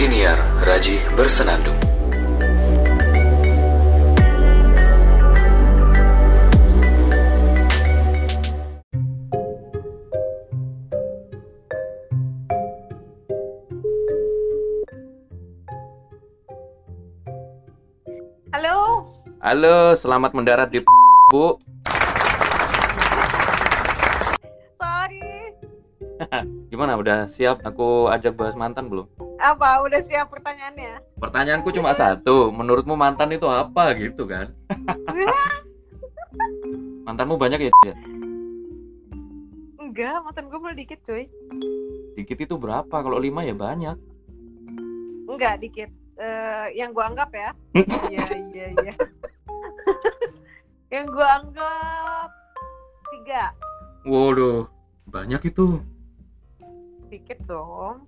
Siniar Raji Bersenandung. Halo, Halo, selamat mendarat di Bu. sorry. Gimana udah siap aku ajak bahas mantan belum? Apa? Udah siap pertanyaannya? Pertanyaanku cuma satu, menurutmu mantan itu apa gitu kan? Mantanmu banyak ya? Enggak, mantan gue malah dikit cuy. Dikit itu berapa? Kalau lima ya banyak. Enggak, dikit. Eh, yang gue anggap ya. Iya, iya, iya. yang gue anggap tiga. Waduh, banyak itu. Dikit dong.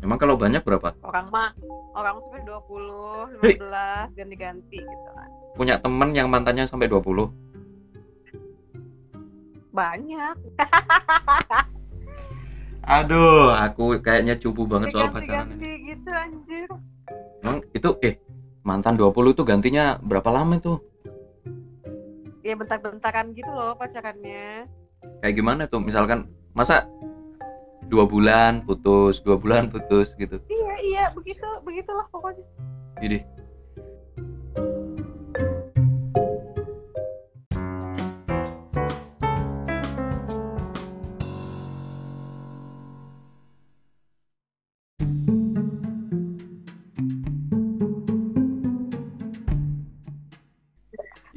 Emang kalau banyak berapa? Orang mah, orang sampai 20, Hei. 15, ganti-ganti gitu kan. Punya temen yang mantannya sampai 20? Banyak. Aduh, aku kayaknya cupu banget soal pacaran ini. Ganti-ganti gitu anjir. Emang itu eh mantan 20 itu gantinya berapa lama itu? Ya bentar-bentaran gitu loh pacarannya. Kayak gimana tuh? Misalkan masa dua bulan putus, dua bulan putus gitu. Iya, iya, begitu, begitulah pokoknya. Jadi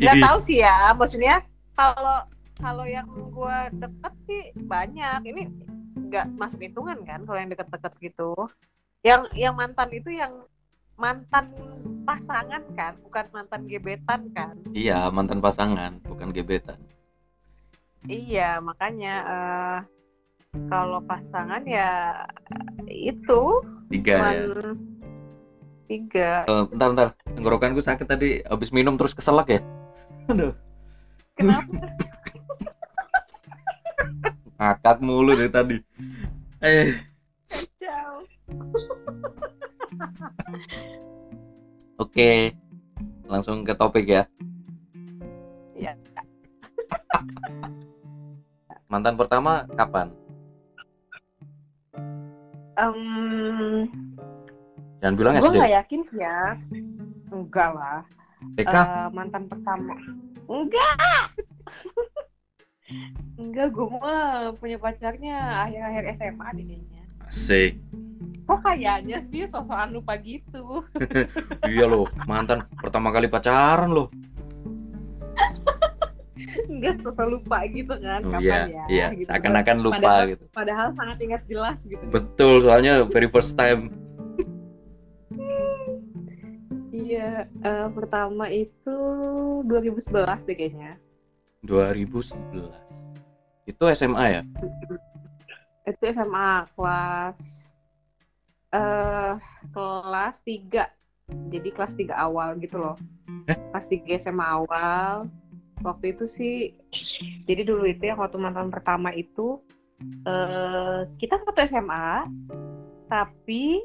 nggak tahu sih ya maksudnya kalau kalau yang gua deket sih banyak ini nggak masuk hitungan kan kalau yang deket-deket gitu yang yang mantan itu yang mantan pasangan kan bukan mantan gebetan kan iya mantan pasangan, bukan gebetan. iya makanya eh, kalau pasangan ya itu Tiga ya. tiga Eh, bentar bentar, tenggorokanku sakit tadi habis minum terus keselak ya. Aduh, kenapa ngakak mulu dari tadi. Eh, jauh oke. Langsung ke topik ya. Iya. Mantan pertama kapan? Em, Jangan bilang gue SD. nggak yakin sih ya enggak lah TK. Eh, mantan pertama enggak enggak gue mah punya pacarnya akhir-akhir SMA deh kayaknya Asik. kok kayaknya sih sosokan lupa gitu Iya loh, mantan pertama kali pacaran loh. enggak sosok lupa gitu kan Oh kapan iya, ya iya, gitu. seakan-akan lupa Padahal- gitu. padahal sangat ingat jelas gitu Betul, soalnya very first time. iya eh, pertama itu 2011 deh kayaknya 2011. Itu SMA ya? itu SMA kelas eh kelas 3 jadi kelas 3 awal gitu loh Eh? kelas 3 SMA awal waktu itu sih jadi dulu itu yang waktu mantan pertama itu eh kita satu SMA tapi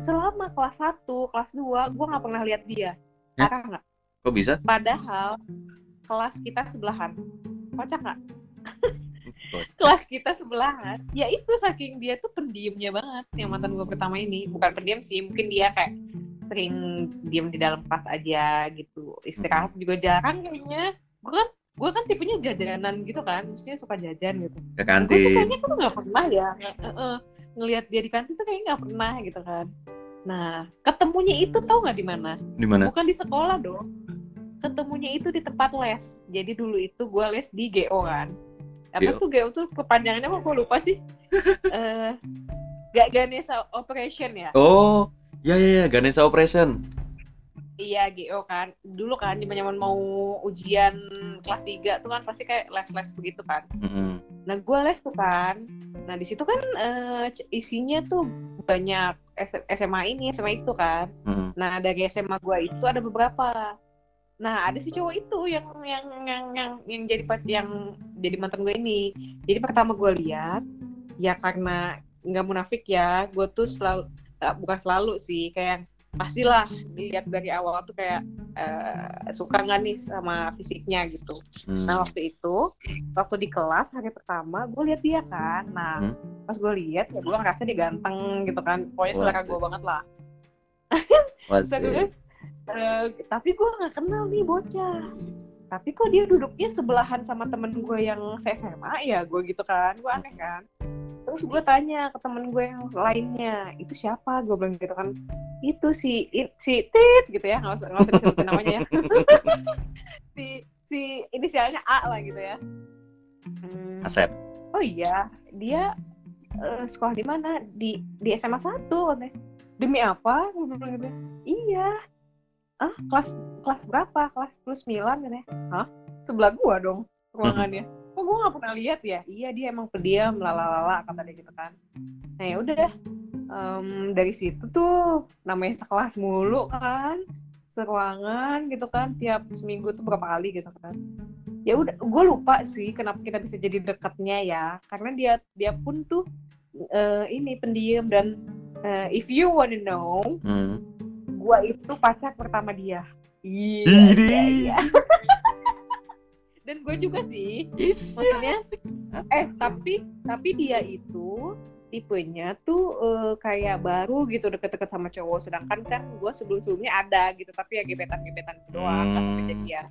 selama kelas 1 kelas 2 gue nggak pernah lihat dia Eh? parah nggak Kok bisa? padahal kelas kita sebelahan. Kocak nggak? Kelas kita sebelahan. Ya itu saking dia tuh pendiamnya banget yang mantan gue pertama ini. Bukan pendiam sih mungkin dia kayak sering diem di dalam kelas aja gitu. Istirahat juga jarang kayaknya. Gue kan gue kan tipenya jajanan gitu kan maksudnya suka jajan gitu. Ke gue tuh kantin. kayaknya gue nggak pernah ya eh, eh, ngelihat dia di kantin tuh kayaknya nggak pernah gitu kan. Nah ketemunya itu tau nggak di mana? Di mana? bukan di sekolah dong ketemunya itu di tempat les. Jadi dulu itu gue les di GO kan. Apa tuh GO tuh kepanjangannya apa? Gue lupa sih. Eh gak Ganesha Operation ya? Oh, ya ya ya, Ganesha Operation. iya GO kan. Dulu kan di zaman mau ujian kelas 3 tuh kan pasti kayak les-les begitu kan. Mm-mm. nah gue les tuh kan. Nah di situ kan eh, isinya tuh banyak SMA ini SMA itu kan. Mm-mm. Nah dari SMA gua itu ada beberapa. Nah ada si cowok itu yang yang yang yang, yang jadi yang jadi mantan gue ini. Jadi pertama gue lihat ya karena nggak munafik ya, gue tuh selalu eh, bukan selalu sih kayak pastilah dilihat dari awal tuh kayak eh, suka nggak nih sama fisiknya gitu Hmm. Nah waktu itu, waktu di kelas hari pertama, gue lihat dia kan. Nah Hmm. pas gue lihat, ya gue ngerasa dia ganteng gitu kan. Pokoknya selera gue banget lah. Terus, eh, tapi gue nggak kenal nih bocah. Tapi kok dia duduknya sebelahan sama temen gue yang saya SMA ya, gue gitu kan. Gue aneh kan. Terus gue tanya ke temen gue yang lainnya, itu siapa? Gue bilang gitu kan. Itu si i- si Tit gitu ya, nggak usah nggak usah disebutin namanya ya. si si inisialnya A lah gitu ya. Hmm, Asep. oh iya dia eh, sekolah di mana di di SMA 1 katanya demi apa Gua bilang gitu iya ah kelas kelas berapa? Kelas plus 9 katanya. Hah? Sebelah gua dong ruangannya. Kok gua nggak pernah lihat ya? Iya dia emang pendiam lalalala kata dia gitu kan. Nah ya udah. Em, dari situ tuh namanya sekelas mulu kan. Seruangan gitu kan tiap seminggu tuh berapa kali gitu kan. Ya udah gue lupa sih kenapa kita bisa jadi dekatnya ya. Karena dia dia pun tuh eh, ini pendiam dan eh, if you wanna know Hmm. Gue itu pacar pertama dia. Iya iya iya. Dan gue juga sih. Maksudnya eh tapi tapi dia itu tipenya tuh eh, kayak baru gitu deket-deket sama cowok. Sedangkan kan gue sebelum-sebelumnya ada gitu tapi ya gebetan-gebetan gitu doang nggak sampai Hmm. jadian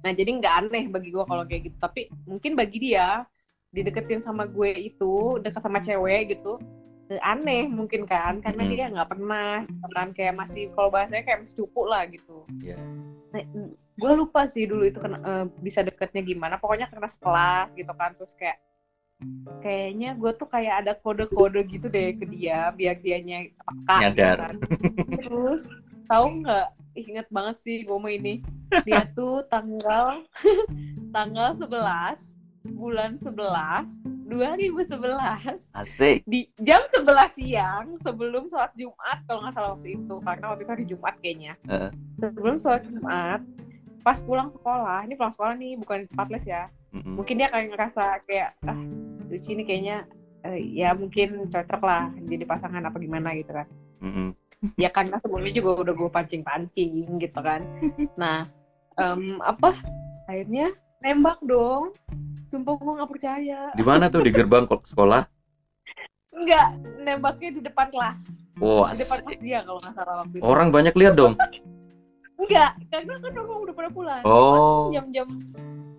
nah jadi nggak aneh bagi gue kalau kayak gitu. Tapi mungkin bagi dia dideketin sama gue itu deket sama cewek gitu aneh mungkin kan karena Mm-mm. dia nggak pernah gitu kan kayak masih kalau bahasanya kayak masih cupu lah gitu Iya. Nah, gue lupa sih dulu itu kena, eh, bisa deketnya gimana pokoknya karena sekelas gitu kan terus kayak kayaknya gue tuh kayak ada kode-kode gitu deh ke dia biar dianya peka gitu Nyadar. kan. terus tahu nggak inget banget sih gue ini dia tuh tanggal tanggal 11 bulan 11 2011 Asik. di jam 11 siang sebelum sholat Jumat kalau nggak salah waktu itu karena waktu itu hari Jumat kayaknya Heeh. sebelum sholat Jumat pas pulang sekolah ini pulang sekolah nih bukan di tempat les ya Mm-mm. mungkin dia kayak ngerasa kayak ah lucu ini kayaknya eh, ya mungkin cocok lah jadi pasangan apa gimana gitu kan Mm-mm. ya karena sebelumnya juga udah gue pancing-pancing gitu kan nah em, apa akhirnya nembak dong. Sumpah gue nggak percaya. Di mana tuh? Di gerbang sekolah? Enggak, nembaknya di depan kelas. Oh, di depan kelas dia kalau nggak salah waktu itu. Orang banyak lihat dong. enggak karena kan orang udah pada pulang. Oh. jam-jam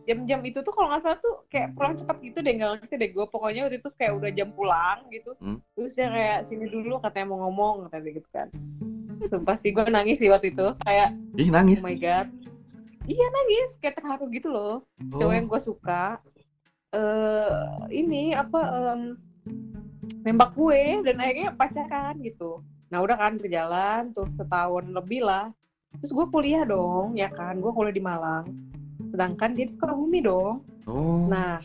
jam-jam itu tuh kalau nggak salah tuh kayak pulang cepat gitu deh nggak ngerti deh gue pokoknya waktu itu kayak udah jam pulang gitu. Hmm. terus dia kayak sini dulu katanya mau ngomong katanya gitu kan. Sumpah sih gue nangis sih waktu itu. Kayak Ih, oh nangis. my god iya nangis kayak terharu gitu loh. Oh. cowok yang gue suka eh ini apa em, nembak gue dan akhirnya pacaran gitu. Nah udah kan berjalan tuh setahun lebih lah. Terus gue kuliah dong ya kan? Gue kuliah di Malang. Sedangkan dia di Sukabumi dong. Oh. nah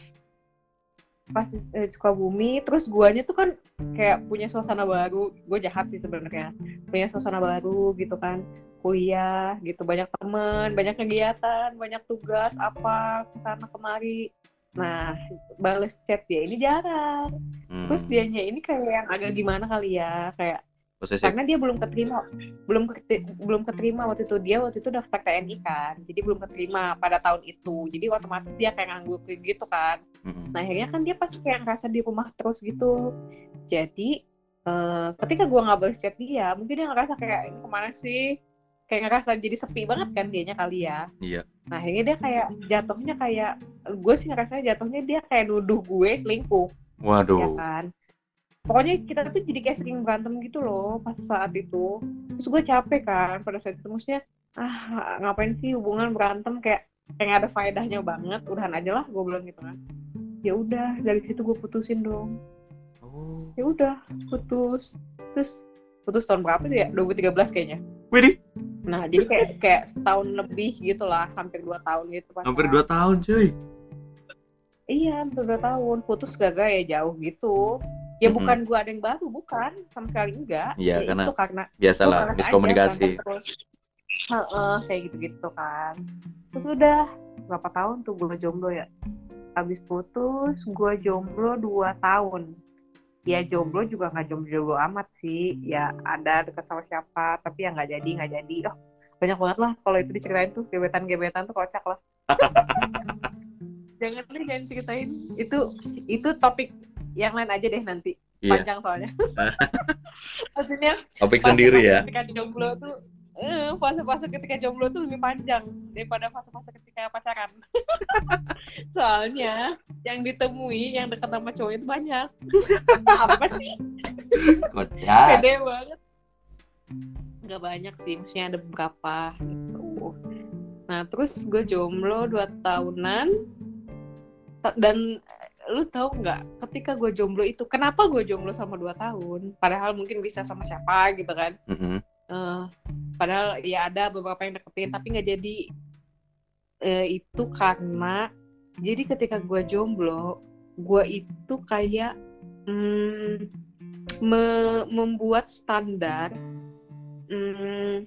pas di di Sukabumi terus guanya tuh kan kayak punya suasana baru. Gue jahat sih sebenarnya. Punya suasana baru gitu kan. Kuliah gitu banyak temen banyak kegiatan banyak tugas apa ke sana kemari. Nah bales chat dia ini jarang. Hmm. terus dianya ini kayak yang agak gimana kali ya? Kayak posesif. karena dia belum keterima. Belum kete- belum keterima waktu itu. Dia waktu itu daftar TNI kan. Jadi belum keterima pada tahun itu. Jadi otomatis dia kayak nganggurin gitu kan. Mm-mm. nah akhirnya kan dia pasti kayak ngerasa di rumah terus gitu. Jadi eh, ketika gua nggak balas chat dia mungkin dia ngerasa kayak ini ke mana sih? Kayak ngerasa jadi sepi banget kan dianya kali ya. Iya. nah akhirnya dia kayak jatuhnya kayak gue sih ngerasa jatuhnya dia kayak nuduh gue selingkuh. Ya Waduh. kan pokoknya kita tuh jadi kayak sering berantem gitu loh pas saat itu. Terus gue capek kan pada saat itu. Maksudnya ah ngapain sih hubungan berantem? Kayak kayak ada faedahnya banget. Udahan aja lah gue bilang gitu kan. Ya udah dari situ gue putusin dong. Oh. ya udah putus. Terus putus tahun berapa sih ya? 2013 kayaknya. Widih, nah jadi kayak kayak setahun lebih gitu lah hampir dua tahun gitu pas hampir 2 tahun, cuy. Iya, hampir dua tahun. Putus gagal ya jauh gitu. Ya Mm-mm. bukan gua ada yang baru, bukan. Sama sekali enggak. Iya, Ya karena itu karena Biasalah, karena miskomunikasi. aja, terus. Heeh, kayak gitu-gitu kan. Terus udah berapa tahun tuh gue jomblo ya? Habis putus, gue jomblo dua tahun. ya jomblo juga nggak jomblo-jomblo amat sih ya ada dekat sama siapa tapi ya nggak jadi nggak jadi oh banyak banget lah kalau itu diceritain tuh gebetan-gebetan tuh kocak lah jangan deh jangan ceritain itu itu topik yang lain aja deh nanti. Iya. panjang soalnya. Maksudnya Topik sendiri ya. ketika jomblo tuh eh, fase-fase ketika jomblo tuh lebih panjang daripada fase-fase ketika pacaran. Soalnya yang ditemui yang dekat sama cowok itu banyak. Apa sih? Kocak. banget. Nggak banyak sih maksudnya ada beberapa gitu. Nah terus gue jomblo dua tahunan. Ta- dan lu tahu nggak ketika gue jomblo itu kenapa gue jomblo sama dua tahun padahal mungkin bisa sama siapa gitu kan Mm-mm. Eh, padahal ya ada beberapa yang deketin tapi nggak jadi Eh, itu karena jadi ketika gue jomblo gue itu kayak mm, me- membuat standar mm,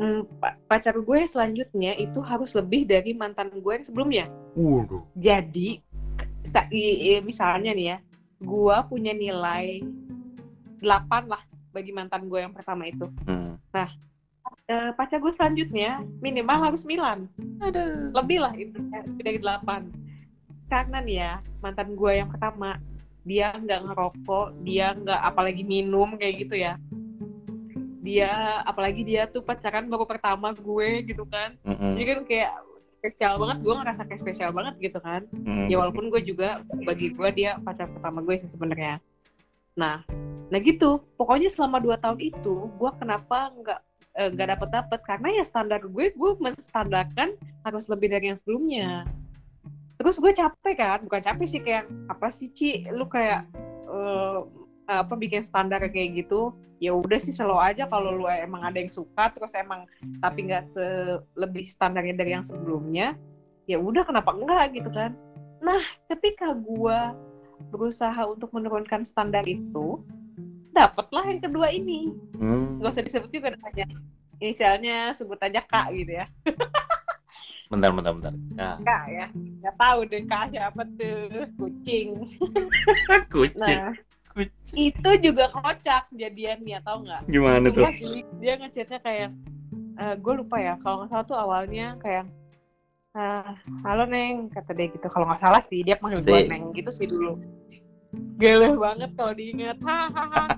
mm, pa- pacar gue selanjutnya itu harus lebih dari mantan gue yang sebelumnya Waduh. jadi misalnya nih ya gue punya nilai 8 lah bagi mantan gue yang pertama itu. Hmm. Eh, pacar gue selanjutnya minimal harus 9 lebih lah itu ya, lebih dari 8 karena nih ya mantan gue yang pertama dia nggak ngerokok dia nggak apalagi minum kayak gitu ya. Dia apalagi dia tuh pacaran baru pertama gue gitu kan. Mm-mm. jadi kan kayak spesial banget. Gue ngerasa kayak spesial banget gitu kan. Mm. ya walaupun gue juga bagi gue dia pacar pertama gue sih sebenarnya. Nah nah gitu. Pokoknya selama dua tahun itu gue kenapa nggak eh, nggak dapet dapet karena ya standar gue gue menstandarkan harus lebih dari yang sebelumnya. Terus gue capek kan? Bukan capek sih kayak apa sih Ci? Lu kayak eh, apa bikin standar kayak gitu ya udah sih selalu aja kalau lu emang ada yang suka terus emang tapi nggak se lebih standarnya dari yang sebelumnya ya udah kenapa enggak gitu kan. Nah ketika gua berusaha untuk menurunkan standar itu dapatlah yang kedua ini. Hmm. nggak usah disebut juga namanya. Inisialnya sebut aja kak gitu ya. Bentar, bentar, bentar. Nah, kak ya. Nggak tahu deh kak siapa tuh. Kucing. Kucing. nah itu juga kocak jadiannya tau nggak? Gimana tuh? Enggak sih, dia ngechatnya kayak gue lupa ya kalau nggak salah tuh awalnya kayak "Ah, halo neng kata dia gitu. Kalau nggak salah sih dia panggil gue neng gitu sih dulu. Gele banget kalau diingat. Hahaha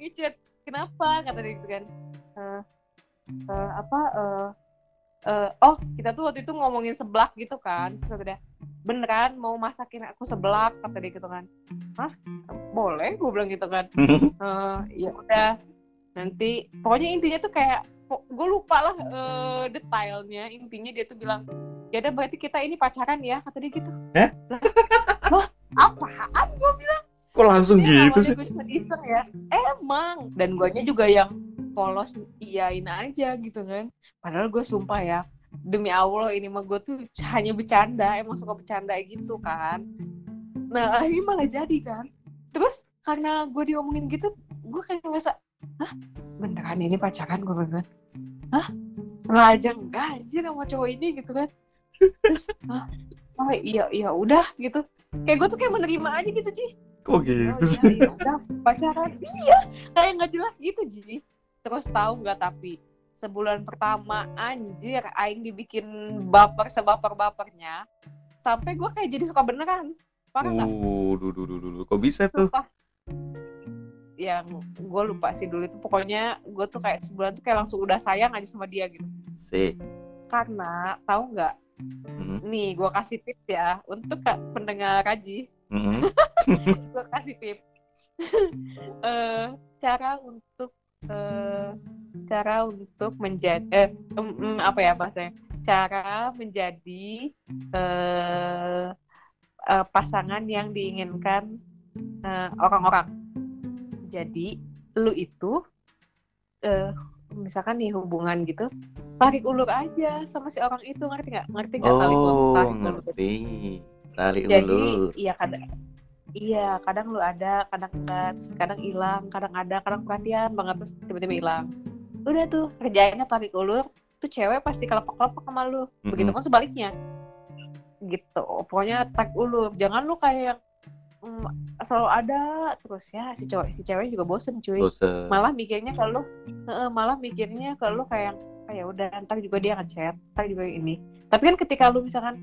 ngechat kenapa? kata dia gitu kan. "Eh, eh, apa eh, eh, oh kita tuh waktu itu ngomongin seblak gitu kan. Terus kata dia beneran mau masakin aku seblak? Kata dia gitu kan. Hah? Boleh gue bilang gitu kan. Eh, ya udah nanti. Pokoknya intinya tuh kayak gue lupa lah eh, detailnya. Intinya dia tuh bilang ya udah berarti kita ini pacaran ya kata dia gitu? Lah, wah apaan gue bilang? Kok langsung gitu sih? gue cuma iseng ya? Emang. Dan guanya juga yang polos iyain aja gitu kan. Padahal gue sumpah ya demi allah ini mah gue tuh hanya bercanda emang suka bercanda gitu kan. Nah akhirnya malah jadi kan. Terus karena gue diomongin gitu gue kayak ngerasa hah beneran ini pacaran? Gue kan hah? Nggak aja enggak anjir sama cowok ini? Gitu kan. Terus Hah? oh iya iya udah gitu. Kayak gue tuh kayak menerima aja gitu Ci Kok oh gitu iya, sih? iya udah pacaran. Iya kayak nggak jelas gitu Ji terus tahu nggak tapi sebulan pertama anjir aing dibikin baper sebaper bapernya sampai gue kayak jadi suka beneran parah nggak Uh, duh, duh, duh, duh, duh. Kok bisa tuh? sumpah yang gue lupa sih dulu itu pokoknya gue tuh kayak sebulan tuh kayak langsung udah sayang aja sama dia gitu Si. karena tahu nggak Hmm. nih gue kasih tips ya untuk kak pendengar Raji Mm-mm. gue kasih tips Eh, cara untuk eh, cara untuk menjadi eh, em, em, apa ya bahasanya? Cara menjadi eh, eh, pasangan yang diinginkan eh, orang-orang. Jadi lu itu eh, misalkan nih hubungan gitu tarik ulur aja sama si orang itu ngerti nggak? Ngerti nggak tarik ulur? Oh, tarik ulur. ngerti. Tali jadi ulur. iya kadang iya kadang lu ada kadang enggak terus kadang hilang kadang ada kadang perhatian banget terus tiba-tiba hilang. Udah tuh kerjainnya tarik ulur tuh cewek pasti kelepek-kelepek sama lu. Begitu Mm-mm. kan sebaliknya. Gitu pokoknya tag ulur. Jangan lu kayak mm, selalu ada terus ya si cowok si cewek juga bosen cuy. Bosen. Malah mikirnya kalau heeh, malah mikirnya kalau kayak ah, ya udah ntar juga dia ngechat ntar juga ini. Tapi kan ketika lu misalkan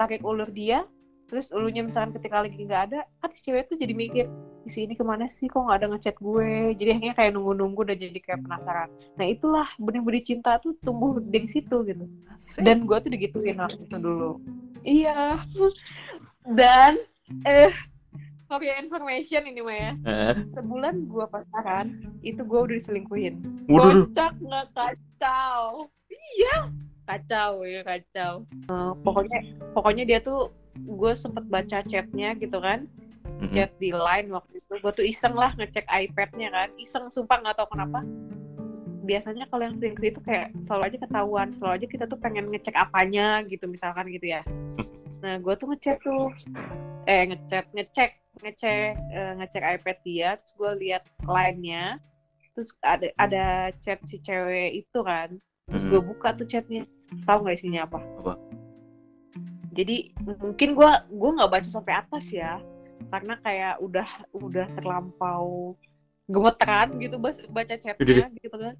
tarik ulur dia terus ulunya misalkan ketika lagi nggak ada kan si cewek tuh jadi mikir di sini ke mana sih? Kok nggak ada ngechat gue? Jadi akhirnya kayak nunggu-nunggu dan jadi kayak penasaran. Nah itulah benih-benih cinta tuh tumbuh di situ gitu. Asik. dan gue tuh digituin waktu itu dulu. Iya. Dan eh for your information ini mah ya Eh, sebulan gue pacaran itu gue udah diselingkuhin. Kocak nggak kacau? Iya. Kacau ya kacau. Eh, pokoknya pokoknya dia tuh gue sempet baca chatnya gitu kan. Mm-mm. chat di line waktu itu. Gue tuh iseng lah ngecek iPadnya kan. Iseng sumpah nggak tahu kenapa. Biasanya kalau yang selingkuh itu kayak selalu aja ketahuan. Selalu aja kita tuh pengen ngecek apanya gitu misalkan gitu ya. Nah gue tuh ngecek tuh. Eh ngecek ngecek ngecek eh, ngecek iPad dia. Terus gue lihat line-nya. Terus ada ada chat si cewek itu kan. Terus gue buka tuh chatnya. Tahu nggak isinya apa? Apa? Jadi mungkin gue gue nggak baca sampai atas ya. Karena kayak udah udah terlampau gemeteran gitu baca chatnya gitu kan.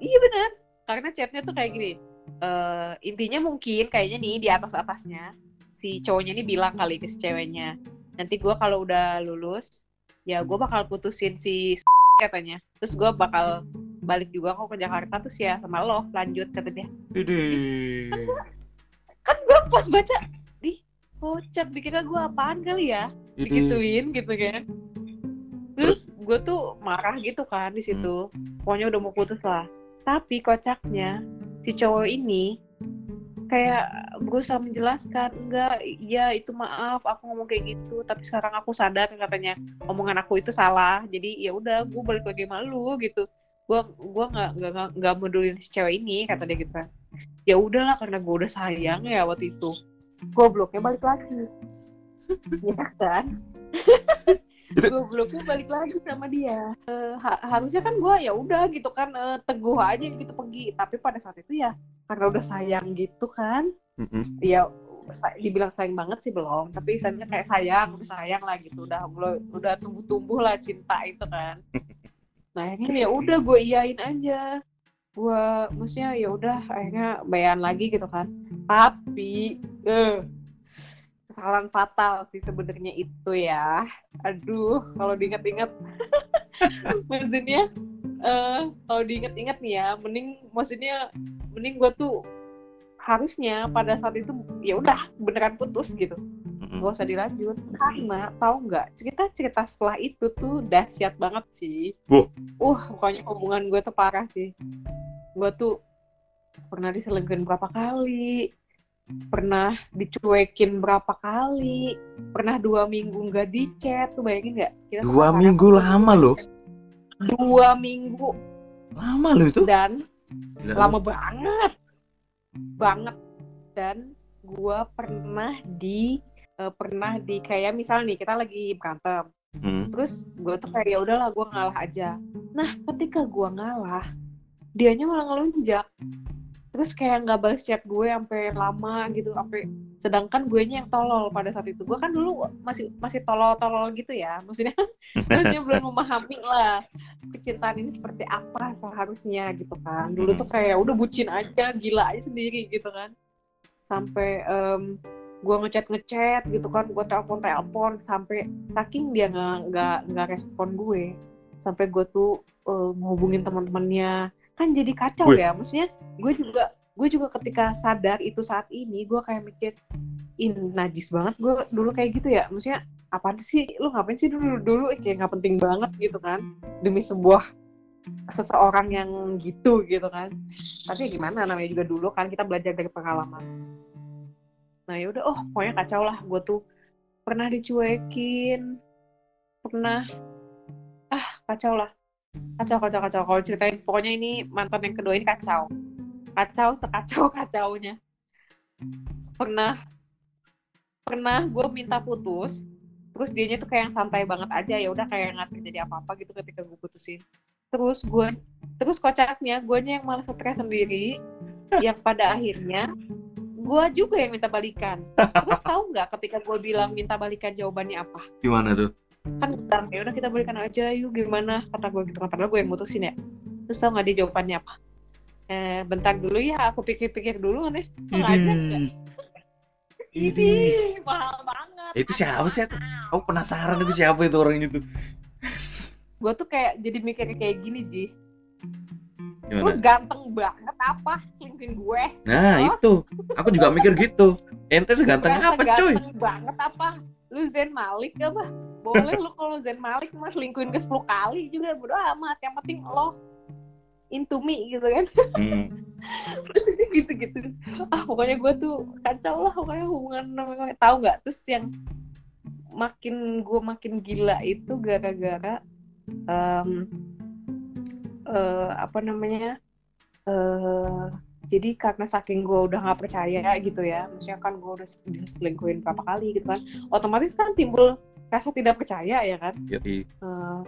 Iya benar karena chatnya tuh kayak gini eh intinya mungkin kayaknya nih di atas atasnya si cowoknya ini bilang kali ke si ceweknya nanti gue kalau udah lulus ya gue bakal putusin si katanya. Terus gue bakal balik juga kok ke Jakarta terus ya sama lo lanjut kata dia. Widih. Gue pas baca di kocak dikira gue apaan kali ya? Widih. digituin gitu kan. Terus gue tuh marah gitu kan di situ. Pokoknya udah mau putus lah. Tapi kocaknya si cowok ini kayak berusaha menjelaskan enggak iya itu maaf aku ngomong kayak gitu. Tapi sekarang aku sadar katanya omongan aku itu salah. Jadi ya udah gue balik lagi malu gitu. Gue gua nggak nggak nggak- nggak pedulin si cewek ini kata dia gitu kan ya udahlah karena gue udah sayang ya waktu itu. Gobloknya balik lagi. Ya kan? Itu- gobloknya balik lagi sama dia. Eh, ha- harusnya kan gue ya udah gitu kan eh, teguh aja gitu pergi. Tapi pada saat itu ya karena udah sayang gitu kan Mm-mm. ya sa- dibilang sayang banget sih belum. Tapi misalnya kayak sayang udah sayang lah gitu. Udah udah, udah tumbuh-tumbuh lah cinta itu kan. Nah akhirnya ya udah gue iyain aja gue maksudnya ya udah akhirnya bayan lagi gitu kan. Tapi eh kesalahan fatal sih sebenarnya itu ya. Aduh kalau diingat-ingat. Maksudnya eh kalau diingat-ingat nih ya mending maksudnya mending gue tuh harusnya pada saat itu ya udah beneran putus gitu. Mm-mm. gak usah dilanjut. Karena tahu nggak cerita-cerita setelah itu tuh dahsyat banget sih. Wah. uh pokoknya hubungan gue tuh parah sih gue tuh pernah diselingkuhin berapa kali pernah dicuekin berapa kali pernah dua minggu nggak di chat tuh bayangin nggak Dua minggu lama loh. dua minggu Lama loh itu. dan Gila. lama banget banget dan gua pernah di eh, pernah di kayak misal nih kita lagi berantem Mm. terus gue tuh kayak ya udahlah gue ngalah aja nah ketika gua ngalah dianya malah ngelunjak terus kayak nggak balas chat gue sampai lama gitu sampai sedangkan gue yang tolol pada saat itu. Gue kan dulu masih masih tolol-tolol gitu ya maksudnya. Maksudnya belum memahami lah kecintaan ini seperti apa seharusnya gitu kan. Dulu tuh kayak udah bucin aja gila aja sendiri gitu kan. Sampai em, gue ngechat ngechat gitu kan gue telepon telepon sampai saking dia nggak nggak respon gue sampai gue tuh eh, ngehubungin teman-temannya kan jadi kacau Wih. ya. Maksudnya gue juga gue juga ketika sadar itu saat ini gue kayak mikir in najis banget gue dulu kayak gitu ya. Maksudnya apaan sih? Lu ngapain sih dulu dulu? Kayak nggak penting banget gitu kan. Demi sebuah seseorang yang gitu gitu kan. Tapi ya gimana namanya juga dulu kan kita belajar dari pengalaman. Nah yaudah oh pokoknya kacau lah. Gue tuh pernah dicuekin pernah ah kacau lah kacau kacau kacau. Kalau ceritain pokoknya ini mantan yang kedua ini kacau. Kacau sekacau kacaunya. Pernah pernah gue minta putus terus dianya tuh kayak yang santai banget aja. Ya udah kayak nggak terjadi apa apa gitu ketika gue putusin. Terus gue terus kocaknya gue yang malah stres sendiri. Yang pada akhirnya gue juga yang minta balikan. Terus tahu nggak ketika gue bilang minta balikan jawabannya apa? Gimana tuh? Kan bilang ya udah kita balikan aja yuk gimana kata gue gitu kan padahal gue yang mutusin ya terus tau nggak dia jawabannya apa eh bentar dulu ya aku pikir-pikir dulu nih? Idi. Idih, mahal banget Itu siapa sih? Aku, aku penasaran itu siapa itu orang itu. gue tuh kayak jadi mikir kayak gini Ji lu Gimana? ganteng banget apa selingkuhin gue Nah, itu. Aku juga mikir gitu. Ente seganteng apa, cuy? ganteng banget apa lu Zen Malik apa boleh lu kalau Zen Malik mas selingkuhin ke 10 kali juga. Bodo amat. Yang penting lo into me gitu kan? Hmm. gitu-gitu. Ah pokoknya gue tuh kacau lah. Pokoknya hubungan namanya tahu nggak terus yang makin gue makin gila itu gara-gara em, eh, apa namanya eh jadi karena saking gue udah nggak percaya gitu ya maksudnya kan gue udah diselingkuhin berapa kali gitu kan otomatis kan timbul rasa tidak percaya ya kan? Jadi, Eh,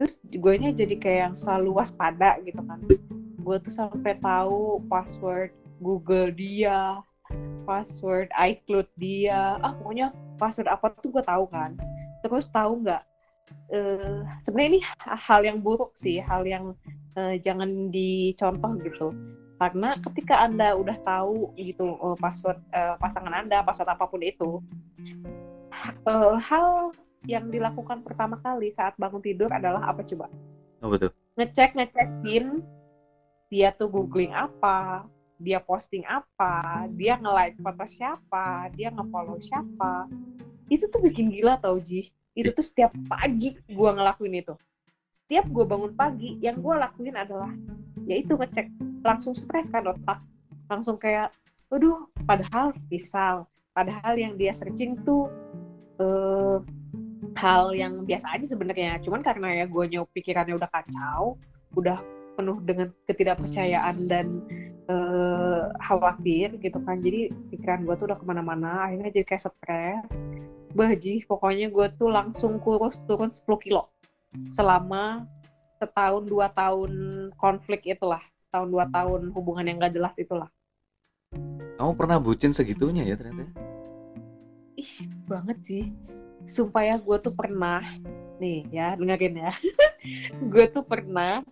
terus gue jadi kayak yang selalu waspada gitu kan. Gue tuh sampai tahu password Google dia password iCloud dia ah pokoknya password apa tuh gue tahu kan. Terus tahu nggak eh sebenarnya ini hal yang buruk sih hal yang eh, jangan dicontoh gitu karena ketika anda udah tahu gitu eh, password eh, pasangan anda password apa pun itu eh, hal yang dilakukan pertama kali saat bangun tidur adalah apa coba? Apa tuh? ngecek ngecekin dia tuh googling apa dia posting apa dia nge-like foto siapa dia nge-follow siapa. Itu tuh bikin gila tau Ji. Itu tuh setiap pagi gua ngelakuin itu setiap gua bangun pagi yang gua lakuin adalah yaitu ngecek langsung stres kan otak. Langsung kayak aduh padahal misal padahal yang dia searching tuh eh, hal yang biasa aja sebenarnya. Cuman karena ya gue pikirannya udah kacau udah penuh dengan ketidakpercayaan dan eh, khawatir gitu kan jadi pikiran gue tuh udah ke mana-mana akhirnya jadi kayak stres Baji, pokoknya gue tuh langsung kurus turun 10 kilo selama setahun dua tahun konflik itulah. Setahun dua tahun hubungan yang gak jelas itulah. Kamu pernah bucin segitunya ya ternyata? ih banget sih. Sumpah ya gue tuh pernah. Nih ya dengerin ya. Gue tuh pernah.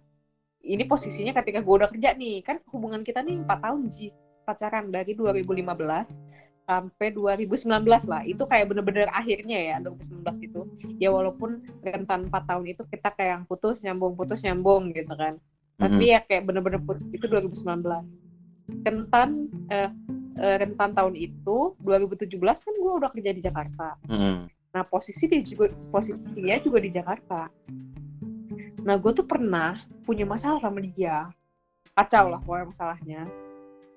Ini posisinya ketika gue udah kerja nih. Kan hubungan kita nih empat tahun sih pacaran dari 2015 sampai 2019 lah itu kayak bener-bener akhirnya ya 2019 itu ya walaupun rentan 4 tahun itu kita kayak yang putus nyambung putus nyambung gitu kan tapi ya kayak bener-bener putus itu 2019 rentan eh, eh, rentan tahun itu 2017 kan gue udah kerja di Jakarta Mm-mm. Nah posisi dia juga posisi dia juga di Jakarta. Nah gue tuh pernah punya masalah sama dia. Kacau lah pokoknya masalahnya.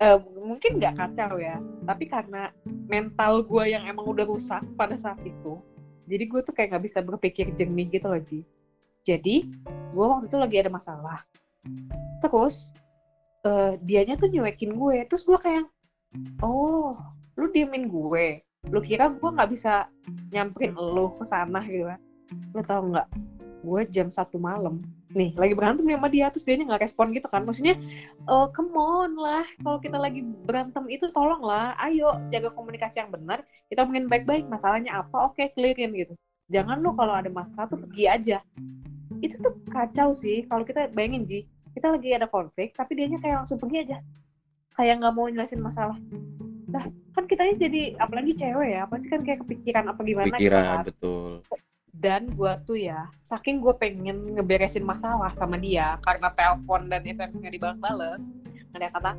Eh, mungkin nggak kacau ya, tapi karena mental gue yang emang udah rusak pada saat itu, jadi gue tuh kayak nggak bisa berpikir jernih gitu loh Ji. Jadi gue waktu itu lagi ada masalah. Terus eh, dianya tuh nyuekin gue, terus gue kayak, oh lu diemin gue, lu kira gue nggak bisa nyamperin lu ke sana gitu kan? Lu tau nggak? Gue jam satu malam nih lagi berantem nih sama dia terus dia nggak respon gitu kan. Maksudnya oh come on lah kalau kita lagi berantem itu tolong lah ayo jaga komunikasi yang benar kita mungkin baik-baik masalahnya apa oke clearin gitu. Jangan lu kalau ada masalah tuh pergi aja. Itu tuh kacau sih kalau kita bayangin Ji kita lagi ada konflik tapi dianya kayak langsung pergi aja. Kayak nggak mau nyelesain masalah. Nah kan kitanya jadi apalagi cewek ya pasti kan kayak kepikiran apa gimana gitu Pikiran kan. betul. Dan gue tuh ya saking gue pengen ngeberesin masalah sama dia karena telepon dan sms nggak dibalas-balas nggak ada kata